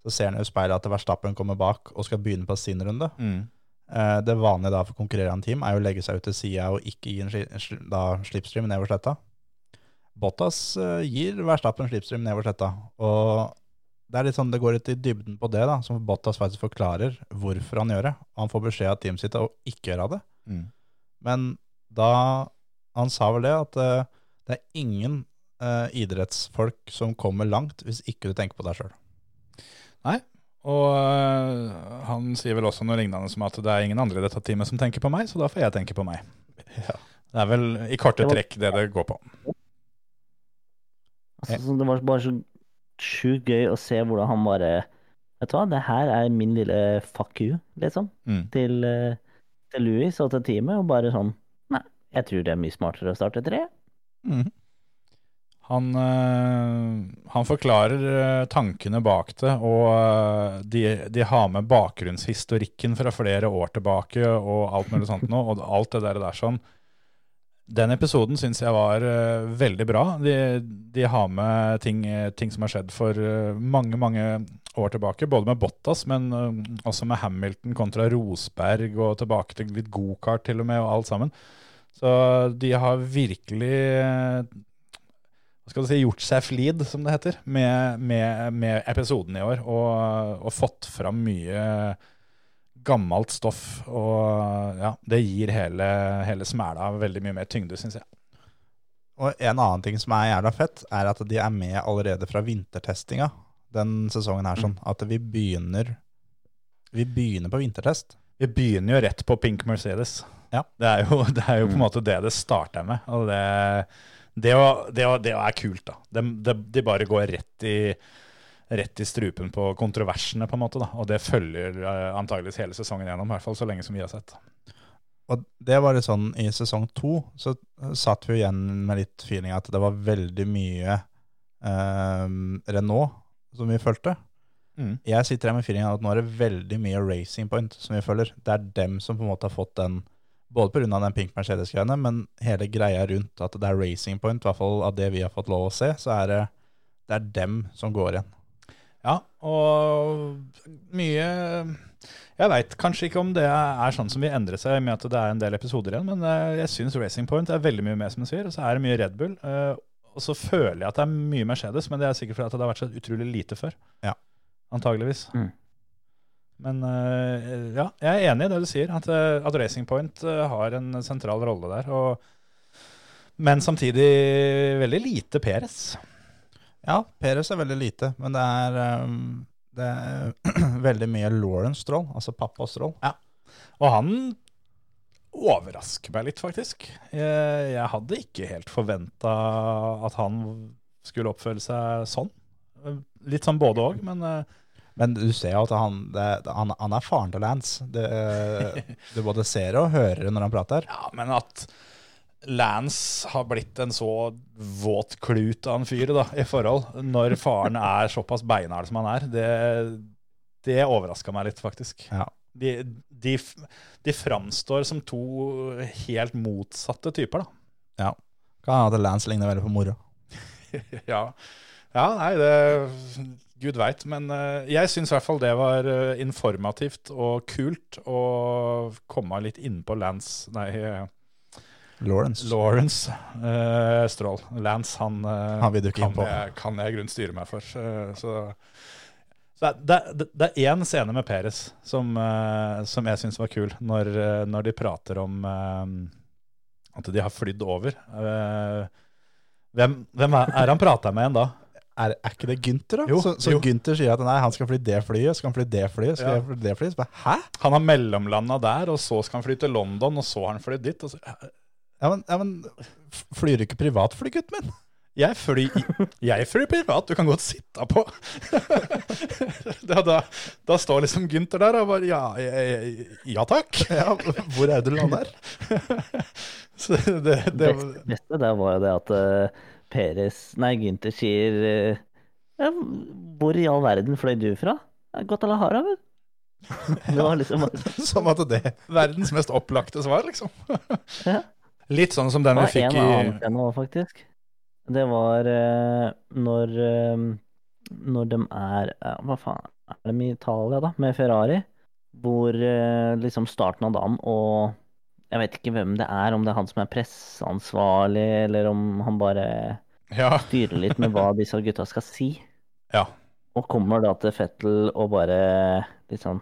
Så ser han i speilet at Verstappen kommer bak og skal begynne på sin runde. Mm. Eh, det vanlige da for konkurrerende team er jo å legge seg ut til sida og ikke gi en sli, da, slipstream nedover sletta. Bottas eh, gir Verstappen slipstream nedover sletta. Og det er litt sånn, det går litt i dybden på det, da, som Bottas faktisk forklarer hvorfor han gjør det. Han får beskjed av teamet sitt å ikke gjøre det. Mm. Men da Han sa vel det, at eh, det er ingen eh, idrettsfolk som kommer langt hvis ikke du tenker på deg sjøl. Og øh, han sier vel også noe lignende som at det er ingen andre i dette teamet som tenker på meg, så da får jeg tenke på meg. Det er vel i korte trekk det det går på. Altså, det var bare så sjukt gøy å se hvordan han bare Vet du hva, det her er min lille fuck you, liksom, Mm. til, eh, til Louis og til teamet, og bare sånn Nei, jeg tror det er mye smartere å starte tre. Han, øh, han forklarer øh, tankene bak det, og de, de har med bakgrunnshistorikken fra flere år tilbake og alt mulig sånt nå, og alt det der, der sånn. Den episoden syns jeg var uh, veldig bra. De, de har med ting, ting som har skjedd for uh, mange, mange år tilbake. Både med Bottas, men uh, også med Hamilton kontra Rosberg, og tilbake til litt gokart til og med, og alt sammen. Så de har virkelig hva skal du si, gjort seg flid, som det heter, med, med, med episoden i år. Og, og fått fram mye gammelt stoff. Og ja, det gir hele, hele smæla veldig mye mer tyngde, syns jeg. Og en annen ting som er jævla fett, er at de er med allerede fra vintertestinga den sesongen her. sånn, At vi begynner Vi begynner på vintertest. Vi begynner jo rett på Pink Mercedes. Ja. Det er jo, det er jo på en måte det det starter med. Og det, det, det, det er kult, da. De, de, de bare går rett i, rett i strupen på kontroversene, på en måte. da. Og det følger uh, antageligvis hele sesongen gjennom, i hvert fall så lenge som vi har sett. Og det var litt sånn i sesong to, så satt vi igjen med litt feeling at det var veldig mye eh, Renault som vi fulgte. Mm. Jeg sitter her med feelingen at nå er det veldig mye Racing Point som vi følger. Det er dem som på en måte har fått den, både pga. den Pink Mercedes-greiene, men hele greia rundt at det er Racing Point, i hvert fall av det vi har fått lov å se, så er det, det er dem som går igjen. Ja, og mye Jeg veit kanskje ikke om det er sånn som vil endre seg med at det er en del episoder igjen, men eh, jeg syns Racing Point er veldig mye mer, som du sier. Og så er det mye Red Bull. eh, Og så føler jeg at det er mye Mercedes, men det er sikkert fordi det har vært så utrolig lite før. Ja. Antageligvis. Mm. Men eh, ja, jeg er enig i det du sier, at, at Racing Point har en sentral rolle der. Og, men samtidig veldig lite Peres. Ja, Perez er veldig lite, men det er, um, det er veldig mye Lawrence Stroll, altså pappa Stroll. Og han overrasker meg litt, faktisk. Jeg, jeg hadde ikke helt forventa at han skulle oppføre seg sånn. Litt sånn både òg, men eh, Men du ser jo at han, det, han, han er faren til Lance. Det, du både ser og hører når han prater. ja, men at Lance har blitt en så våt klut av en fyr da, i forhold, når faren er såpass beinhard som han er, det, det overraska meg litt, faktisk. Ja. De, de, de framstår som to helt motsatte typer, da. Kan hende at Lance ligner veldig på mora. ja. ja, nei, det Gud veit. Men eh, jeg syns i hvert fall det var eh, informativt og kult å komme litt innpå Lance Nei, eh, Lawrence. Lawrence uh, Stroll. Lance, han, uh, Han kan, jeg, kan jeg i grunnen styre meg for. Uh, så så det, det, det er én scene med Peres som, eh, som jeg syns var kul, når, når de prater om at de har flydd over. Hvem, hvem er, er han prata med igjen da? Er, er ikke det Gunther, da? Jo, så så jo. Gunther sier at nei, han skal fly det flyet, så skal han fly det flyet, skal Ja. fly det flyet. Så bare, Hæ? Han har mellomlanda der, og så skal han fly til London, og så har han flydd dit. Og så, Ja, men, ja, men flyr du ikke privatfly, gutten min? jeg flyr, jeg flyr privat, du kan godt sitte på. da, da, da står liksom Gunther der og bare ja, ja, ja takk. Ja, hvor er det du lander? Så det, det, Det beste der var jo det at uh, Peres Nei, Gunther sier eh, ja, Hvor i all verden fløy du fra? Guatalajara, vel. Det var liksom. Som at det verdens mest opplagte svar, liksom. Ja. Litt sånn som den Det vi var fikk en annen i scene òg, faktisk. Det var uh, når uh, Når de er uh, Hva faen er de i Italia, da? Med Ferrari. Hvor eh, liksom starten av dagen og Jeg vet ikke hvem det er, om det er han som er presseansvarlig, eller om han bare Ja. styrer litt med hva disse gutta skal si. Ja. Og kommer da til Fettel og bare litt sånn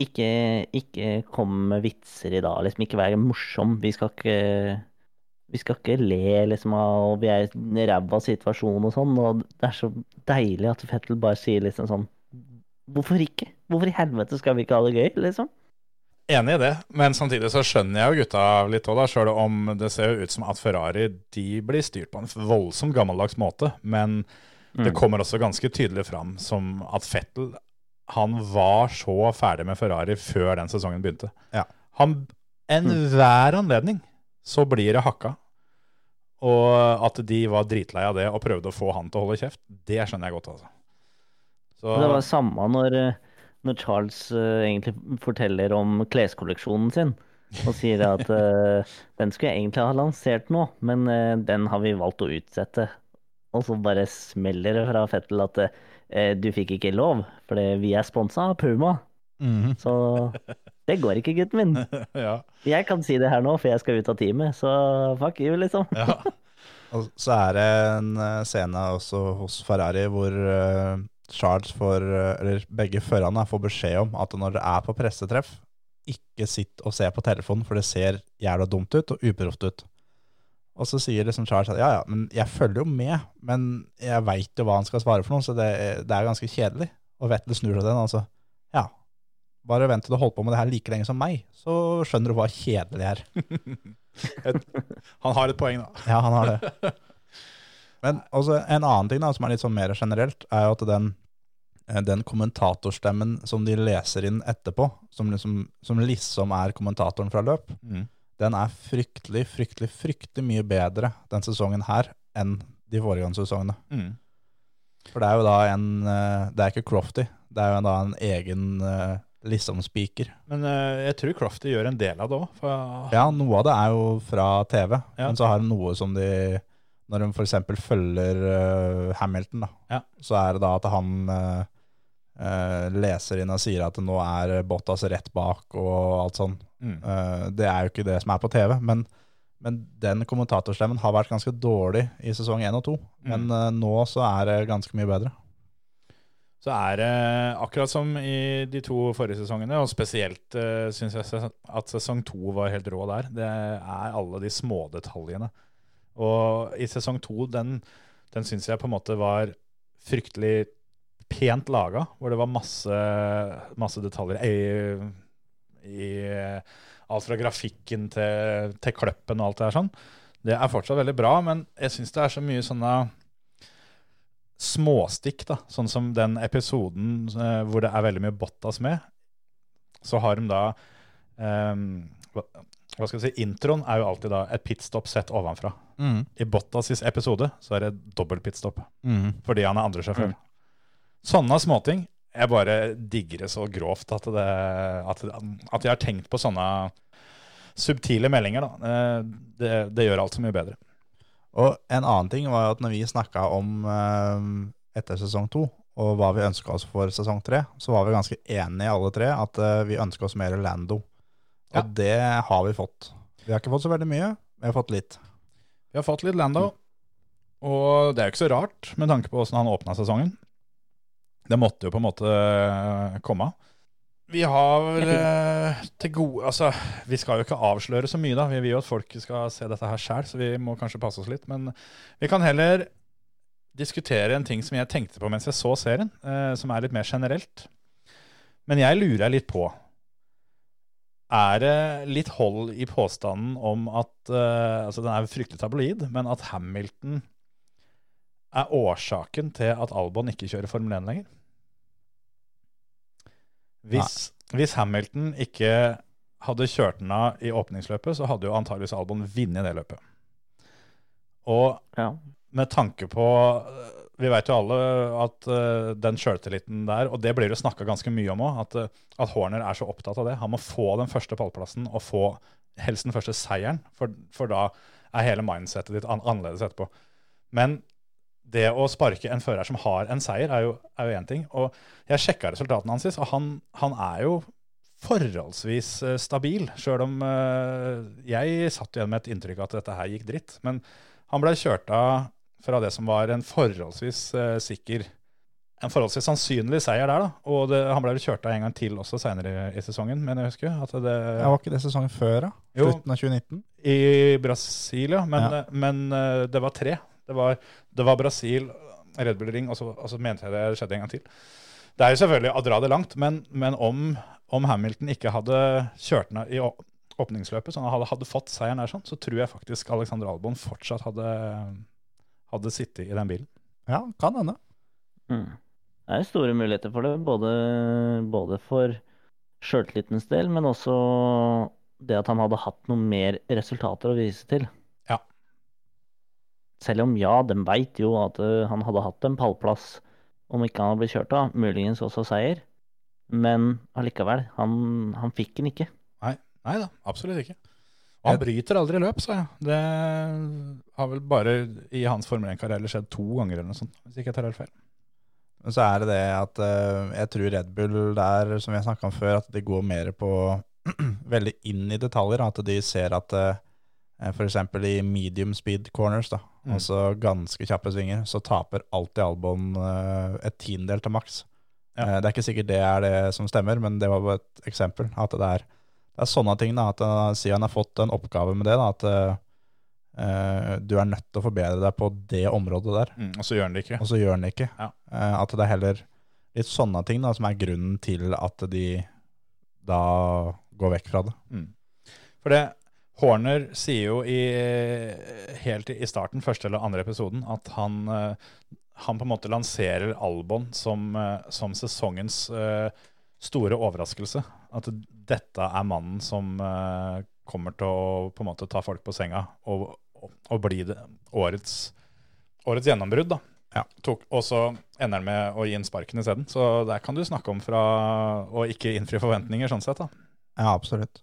Ikke, ikke kom med vitser i dag, liksom. Ikke være morsom. Vi skal ikke Vi skal ikke le liksom av vi er i en ræva situasjon og sånn. Og det er så deilig at Fettel bare sier liksom sånn Hvorfor ikke? Hvorfor i helvete skal vi ikke ha det gøy, liksom? Enig i det, men samtidig så skjønner jeg jo gutta litt òg, da. Sjøl om det ser jo ut som at Ferrari de blir styrt på en voldsomt gammeldags måte. Men det Mm. kommer også ganske tydelig fram som at Fettel han var så ferdig med Ferrari før den sesongen begynte. Ja. Han, Enhver anledning så blir det hakka. Og at de var dritlei av det og prøvde å få han til å holde kjeft, det skjønner jeg godt, altså. Så, Det var samme når, når Charles uh, egentlig forteller om kleskolleksjonen sin. Og sier at uh, den skulle jeg egentlig ha lansert nå, men uh, den har vi valgt å utsette. Og så bare smeller det fra Fettel at eh, du fikk ikke lov, fordi vi er sponsa av Puma. Mm. Så det går ikke, gutten min. ja, Jeg kan si det her nå, for jeg skal ut av teamet, så fuck you, liksom. ja. Og så er det en eh, scene også hos Ferrari hvor eh, Charles får, eh, eller begge førerne får beskjed om at når det er på pressetreff, ikke sitt og se på telefonen, for det ser jævla dumt ut og uproft ut. Og så sier liksom Charles at ja, ja, men jeg følger jo med, men jeg veit jo hva han skal svare for noe, så det, det er ganske kjedelig. Og Vettel snur seg den, altså. Ja, bare vent til du holder på med det her like lenge som meg, så skjønner du hva kjedelig er. Han har et poeng, da. Ja, han har det. Men også en annen ting da, som er litt sånn mer generelt, er jo at den, den kommentatorstemmen som de leser inn etterpå, som liksom, som liksom er kommentatoren fra løp, Mm. Den er fryktelig, fryktelig, fryktelig mye bedre den sesongen her enn de foregående sesongene. Mm. For det er jo da en, eh, det er ikke Crofty, det er jo da en egen eh, liksom-speaker. Men eh, jeg tror Crofty gjør en del av det òg. Ja, noe av det er jo fra TV, Ja. men så har de noe som de Når de f.eks. følger Hamilton, da, Ja. så er det da at han eh, leser inn og sier at nå er Bottas rett bak og alt sånn. Mm. Uh, det er jo ikke det som er på TV, men, men den kommentatorstemmen har vært ganske dårlig i sesong 1 og 2. Men Mm. eh, nå så er det ganske mye bedre. Så er det akkurat som i de to forrige sesongene, og spesielt uh, syns jeg at sesong to var helt rå der. Det er alle de smådetaljene. Og i sesong to, den, den syns jeg på en måte var fryktelig pent laga, hvor det var masse, masse detaljer i, i alt fra grafikken til, til kløppen og alt det her sånn. Det er fortsatt veldig bra, men jeg syns det er så mye sånne småstikk, da. Sånn som den episoden eh, hvor det er veldig mye Bottas med. Så har de da ehm, hva, skal jeg si, Introen er jo alltid da et pitstop sett ovenfra. I Bottas' episode så er det dobbelt pitstop Mm. fordi han er andre sjåfør. Sånne småting jeg bare digger det så grovt at, det, at, at jeg har tenkt på sånne subtile meldinger. Da. Eh, Det, det gjør alt så mye bedre. Og en annen ting var at når vi snakka om eh, etter sesong to, og hva vi ønska oss for sesong tre, så var vi ganske enige alle tre at eh, vi ønska oss mer Lando. Og Ja. det har vi fått. Vi har ikke fått så veldig mye, vi har fått litt. Vi har fått litt Lando, og det er jo ikke så rart med tanke på åssen han åpna sesongen. Det måtte jo på en måte eh, komme. Vi har vel eh, til gode Altså, vi skal jo ikke avsløre så mye, da. Vi vil jo at folk skal se dette her sjøl, så vi må kanskje passe oss litt. Men vi kan heller diskutere en ting som jeg tenkte på mens jeg så serien, eh, som er litt mer generelt. Men jeg lurer litt på Er det litt hold i påstanden om at eh, Altså, den er fryktelig tabloid, men at Hamilton er årsaken til at Albon ikke kjører Formel 1 lenger? Hvis, hvis Hamilton ikke hadde kjørt den av i åpningsløpet, så hadde jo antageligvis Albon vunnet det løpet. Og Ja. med tanke på Vi vet jo alle at uh, den sjøltilliten der, og det blir det snakka ganske mye om òg, at, eh, at Horner er så opptatt av det. Han må få den første pallplassen og få helst den første seieren, for, for da er hele mindsetet ditt an annerledes etterpå. Men det å sparke en fører som har en seier, er jo én ting. Og jeg sjekka resultatene hans, og han, han er jo forholdsvis eh, stabil. Sjøl om eh, jeg satt igjen med et inntrykk av at dette her gikk dritt. Men han ble kjørt av fra det som var en forholdsvis eh, sikker En forholdsvis sannsynlig seier der, da. Og det, han ble kjørt av en gang til også seinere i, i sesongen, men jeg husker. At det, Ja, var ikke det sesongen før, da? Slutten av 2019? I Brasil, ja. Men, Ja. men det var tre. Det var, det var Brasil, Red Bull Ring, og så, og så mente jeg det skjedde en gang til. Det er jo selvfølgelig å dra det langt, men, men om, om Hamilton ikke hadde kjørt ned i åpningsløpet, så han hadde, hadde fått seieren der, sånn, så tror jeg faktisk Alexander Albon fortsatt hadde, hadde sittet i den bilen. Ja, kan hende. Mm. Det er store muligheter for det, både, både for sjøltillitens del, men også det at han hadde hatt noe mer resultater å vise til. Selv om ja, de veit jo at han hadde hatt en pallplass om ikke han hadde blitt kjørt av, muligens også seier. Men allikevel, han, han fikk den ikke. Nei da, absolutt ikke. Og han bryter aldri løp, sa jeg. Det har vel bare i hans Formel 1-karriere skjedd to ganger eller noe sånt, hvis ikke jeg tar helt feil. Men så er det det at jeg tror Red Bull der, som vi har snakka om før, at de går mer på veldig inn i detaljer. At de ser at f.eks. i medium speed corners, da, Mm. altså ganske kjappe svinger, så taper alltid Albon eh, et tiendedel til maks. Ja. Eh, det er ikke sikkert det er det som stemmer, men det var bare et eksempel. At det er, det er sånne ting, da, at uh, siden han har fått en oppgave med det, da, at eh, eh, du er nødt til å forbedre deg på det området der Mm, og så gjør han det ikke. og så gjør han det ikke. Ja. Uh, at det er heller litt sånne ting da, som er grunnen til at de da går vekk fra det. For det, Horner sier jo i, helt i starten, første eller andre episoden, at han, eh, han på en måte lanserer Albon som, eh, som sesongens eh, store overraskelse. At dette er mannen som kommer til å på en måte ta folk på senga og, og, og bli det, årets, årets gjennombrudd. da. Ja. Tok, og så ender han med å gi inn sparken isteden. Så der kan du snakke om fra å ikke innfri forventninger, sånn sett. da. Ja, absolutt.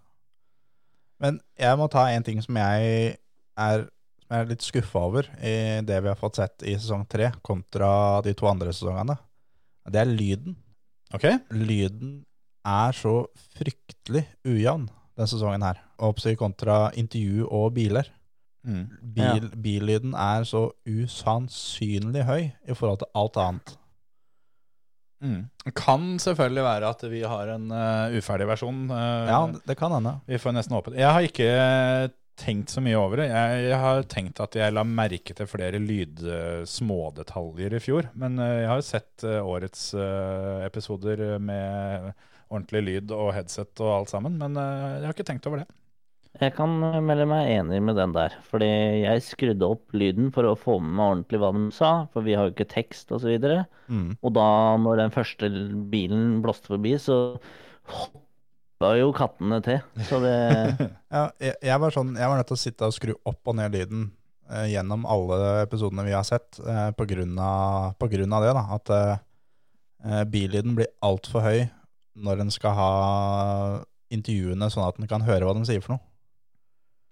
Men jeg må ta en ting som jeg er, som jeg er litt skuffa over i det vi har fått sett i sesong tre, kontra de to andre sesongene. Det er lyden. Ok? Lyden er så fryktelig ujevn denne sesongen her. Oppsi kontra intervju og biler. Mm. Bil, Billyden er så usannsynlig høy i forhold til alt annet. Mm. Kan selvfølgelig være at vi har en uh, uferdig versjon. Uh, Ja, det kan hende. Vi får nesten håpe. Jeg har ikke tenkt så mye over det. Jeg, jeg har tenkt at jeg la merke til flere lyd, eh, smådetaljer i fjor. Men uh, jeg har jo sett eh, årets eh, episoder med ordentlig lyd og headset og alt sammen. Men eh, jeg har ikke tenkt over det. Jeg kan eh, melde meg enig med den der, fordi jeg skrudde opp lyden for å få med meg ordentlig hva de sa, for vi har jo ikke tekst og så. Mm. Og da, når den første bilen blåste forbi, så hoppa jo kattene til. Så det Ja, jeg, jeg, var sånn, jeg var nødt til å sitte og skru opp og ned lyden eh, gjennom alle episodene vi har sett, eh, på, grunn av, på grunn av det. da, At eh, eh, billyden blir altfor høy når en skal ha intervjuene sånn at en kan høre hva de sier for noe.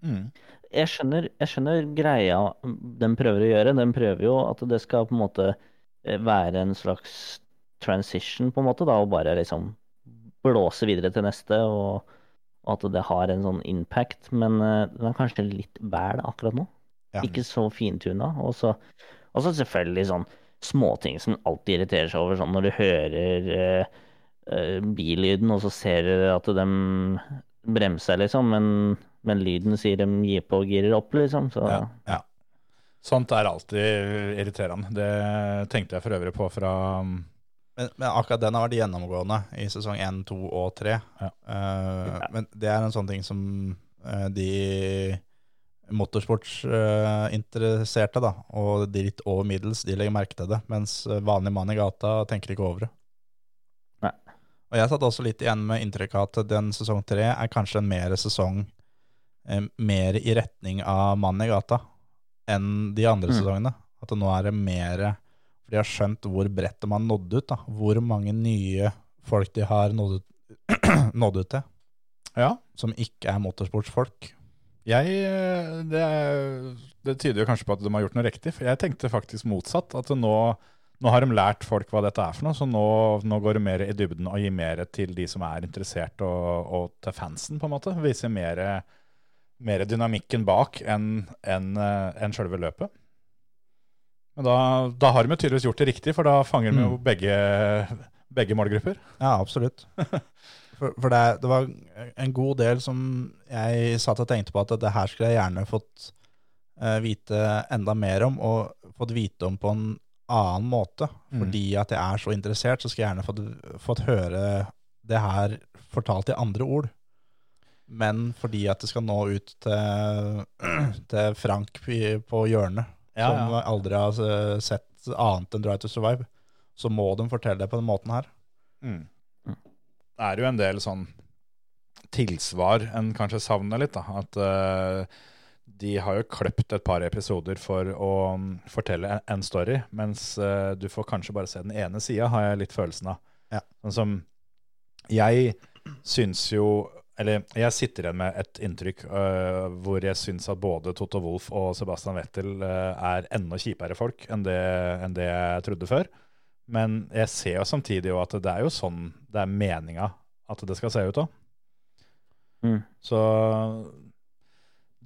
Mm. Jeg skjønner, jeg skjønner greia den prøver å gjøre. Den prøver jo at det skal på en måte eh, være en slags transition, på en måte, da, og bare liksom blåse videre til neste, og, at det har en sånn impact. Men eh, den er kanskje litt vel akkurat nå. Ja. Ikke så fintuna. Og så selvfølgelig sånn småting som alltid irriterer seg over, sånn når du hører uh, uh, billyden, og så ser du at de bremser, liksom, men, men lyden sier de gir på og girer opp, liksom. Så Ja, ja. Sånt er alltid irriterende. Det tenkte jeg for øvrig på fra Men, men akkurat den har vært gjennomgående i sesong 1, 2 og 3. Ja. Eh, Men det er en sånn ting som uh, de motorsportsinteresserte, da, og de litt over middels, de legger merke til det, mens vanlig mann i gata tenker ikke over det. Nei. Og jeg satt også litt igjen med inntrykk av at den sesong 3 er kanskje en mer sesong mer i retning av mann i gata enn de andre Mm. sesongene. At nå er det mer For de har skjønt hvor bredt de har nådd ut. da. Hvor mange nye folk de har nådd ut, nådd ut til, Ja, som ikke er motorsportsfolk. jeg eh, det, det tyder jo kanskje på at de har gjort noe riktig, for jeg tenkte faktisk motsatt. At nå, nå har de lært folk hva dette er for noe, så nå, nå går det mer i dybden og gir mer til de som er interessert, og, og til fansen, på en måte. Viser mer, mer dynamikken bak enn en, en sjølve selve løpet. Men da, da har de tydeligvis gjort det riktig, for da fanger de jo Mm. begge, begge målgrupper. Ja, absolutt. For, for det, det var en god del som jeg satt og tenkte på at det her skulle jeg gjerne fått eh, vite enda mer om, og fått vite om på en annen måte. Mm. Fordi at jeg er så interessert, så skal jeg gjerne fått, fått høre det her fortalt i andre ord. Men fordi at det skal nå ut til, til Frank på hjørnet, Ja, som ja. aldri har sett annet enn Drive to Survive, så må de fortelle det på den måten her. Mm. Det er jo en del sånn tilsvar en kanskje savner litt. da, At uh, de har jo kløpt et par episoder for å mm, fortelle en, en story, mens uh, du får kanskje bare se den ene sida, har jeg litt følelsen av. Ja. Sånn som Jeg syns jo Eller jeg sitter igjen med et inntrykk uh, hvor jeg syns at både Toto Wolff og Sebastian Vettel uh, er enda kjipere folk enn det, enn det jeg trodde før. Men jeg ser jo samtidig jo at det er jo sånn det er meninga at det skal se ut òg. Mm. Så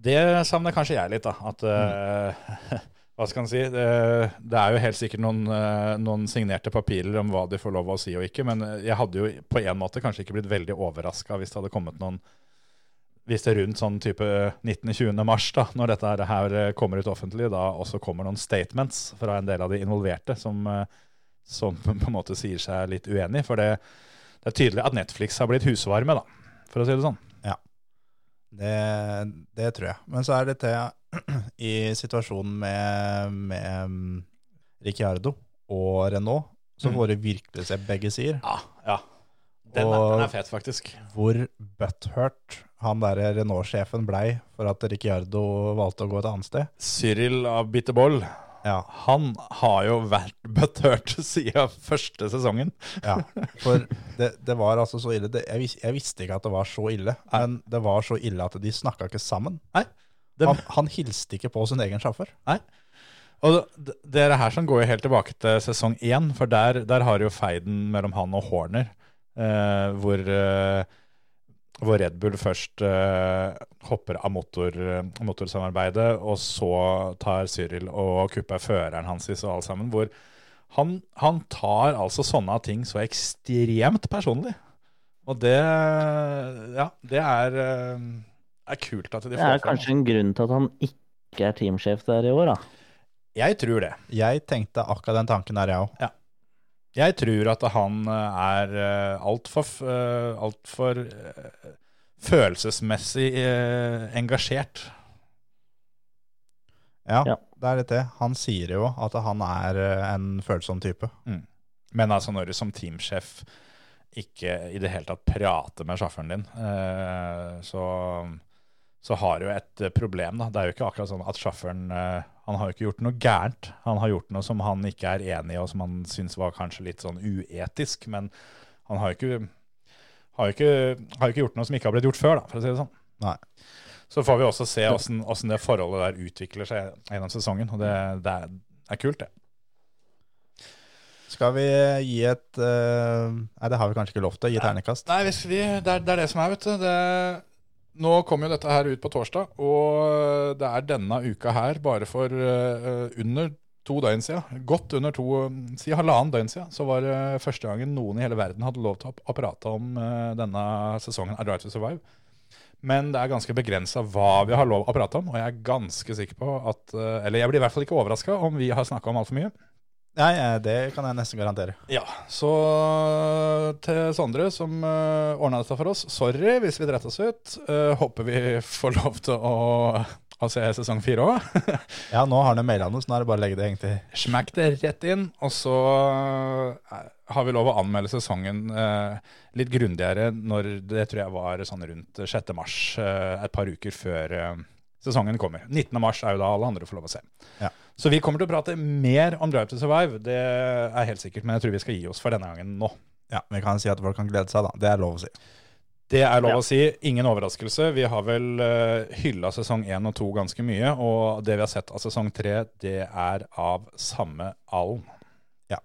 det savner kanskje jeg litt, da. At eh, Hva skal en si? Det, er jo helt sikkert noen, eh, noen signerte papirer om hva de får lov å si og ikke, men jeg hadde jo på en måte kanskje ikke blitt veldig overraska hvis det hadde kommet noen hvis det er rundt sånn type 19.-20. mars, da, når dette her- eh, kommer ut offentlig, da også kommer noen statements fra en del av de involverte som, eh, som på en måte sier seg litt uenig. For det, det er tydelig at Netflix har blitt husvarme, da, for å si det sånn. Det, det tror jeg. Men så er det til i situasjonen med, med mm, Ricciardo og Renault, så Mm. får du virkelig se begge sider. Ja, ja. Den, er, den er fet, faktisk. Hvor butthurt han der Renault-sjefen blei for at Ricciardo valgte å gå et annet sted. Cyril av Bitterboll, Ja, han har jo vært butthurt siden første sesongen. ja. For det, det var altså så ille. Det, jeg, jeg visste ikke at det var så ille, men det var så ille at de snakka ikke sammen. Det, Han, han hilste ikke på sin egen sjåfør. og det, det er her som går jo helt tilbake til sesong én, for der, der har jo feiden mellom han og Horner, eh, hvor, eh, hvor Red Bull først uh, hopper av motor, motorsamarbeidet, og så tar Cyril og kupper føreren hans og alt sammen. Hvor han, han tar altså sånne ting så ekstremt personlig. Og det Ja, det er, eh, er kult at de får Det er fram. kanskje en grunn til at han ikke er teamsjef der i år, da. Jeg tror det. Jeg tenkte akkurat den tanken der, jeg òg. Jeg tror at han eh, er eh, altfor uh, alt for, eh, følelsesmessig eh, engasjert. Ja, Ja. det er litt det. Han sier jo at han er eh, en følsom type. Men altså når du som teamsjef ikke i det hele tatt prater med sjåføren din, eh, så, så har du et eh, problem. Da. Det er jo ikke akkurat sånn at sjåføren eh, Han har jo ikke gjort noe gærent. Han har gjort noe som han ikke er enig i, og som han syns var kanskje litt sånn uetisk. Men han har jo ikke, har jo ikke, har jo ikke gjort noe som ikke har blitt gjort før, da, for å si det sånn. Nei. Så får vi også se åssen det forholdet der utvikler seg gjennom sesongen. Og det, det, er, det er kult, det. Skal vi gi et uh, Nei, det har vi kanskje ikke lov til. Gi ternekast. Nei, vi, det, er, det er det som er, vet du. Det, nå kommer jo dette her ut på torsdag, og det er denne uka her, bare for eh, under to døgn siden, godt under to, si halvannen døgn siden, så var det første gangen noen i hele verden hadde lov til å, prate om eh, denne sesongen av Drive to Survive. Men det er ganske begrensa hva vi har lov å prate om, og jeg er ganske sikker på at eh, Eller jeg blir i hvert fall ikke overraska om vi har snakka om altfor mye. Nei, eh, det kan jeg nesten garantere. Ja, så til Sondre som uh, ordna dette for oss, sorry hvis vi dreit oss ut. Uh, håper vi får lov til å, å se sesong fire òg. Ja, nå har han maila noe, så nå er det bare å legge det egentlig Smakk det rett inn. Og så uh, har vi lov å anmelde sesongen uh, litt grundigere når det tror jeg var sånn rundt 6. mars, eh, et par uker før eh, sesongen kommer. 19. mars er jo da alle andre får lov å se. Ja. Så vi kommer til å prate mer om Drive to Survive, det er helt sikkert, men jeg tror vi skal gi oss for denne gangen nå. Ja, Vi kan si at folk kan glede seg, da. Det er lov å si. Det er lov Ja. å si. Ingen overraskelse. Vi har vel uh, hylla sesong én og to ganske mye. Og det vi har sett av sesong tre, det er av samme alm. Ja.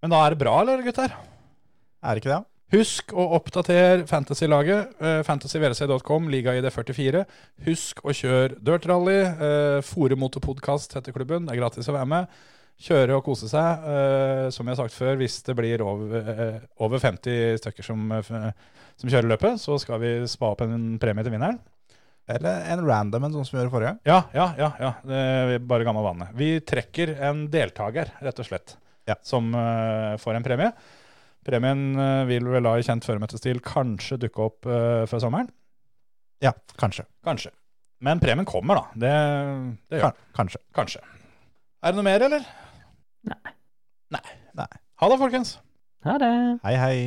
Men da er det bra, eller gutter? Er det ikke det? Husk å oppdatere Fantasy-laget. Uh, Fantasyvrc.com, ligaid 44. Husk å kjøre dirtrally. Uh, Fore Motorpodkast heter klubben. Det er gratis å være med. Kjøre og kose seg. Eh, som jeg har sagt før, hvis det blir over, eh, over 50 stykker som, eh, som kjører løpet, så skal vi spa opp en premie til vinneren. Eller en random en, sånn som vi gjorde forrige gang? Ja, ja, ja. ja. Det er bare gammel vane. Vi trekker en deltaker, rett og slett, Ja. som eh, får en premie. Premien eh, vil vel da i kjent føremøtestil kanskje dukke opp eh, før sommeren. Ja, kanskje. Kanskje. Men premien kommer, da. Det, det gjør den. kanskje. Kanskje. Er det noe mer, eller? Nei. Nei. Nei. Ha det, folkens. Ha det. Hei, hei.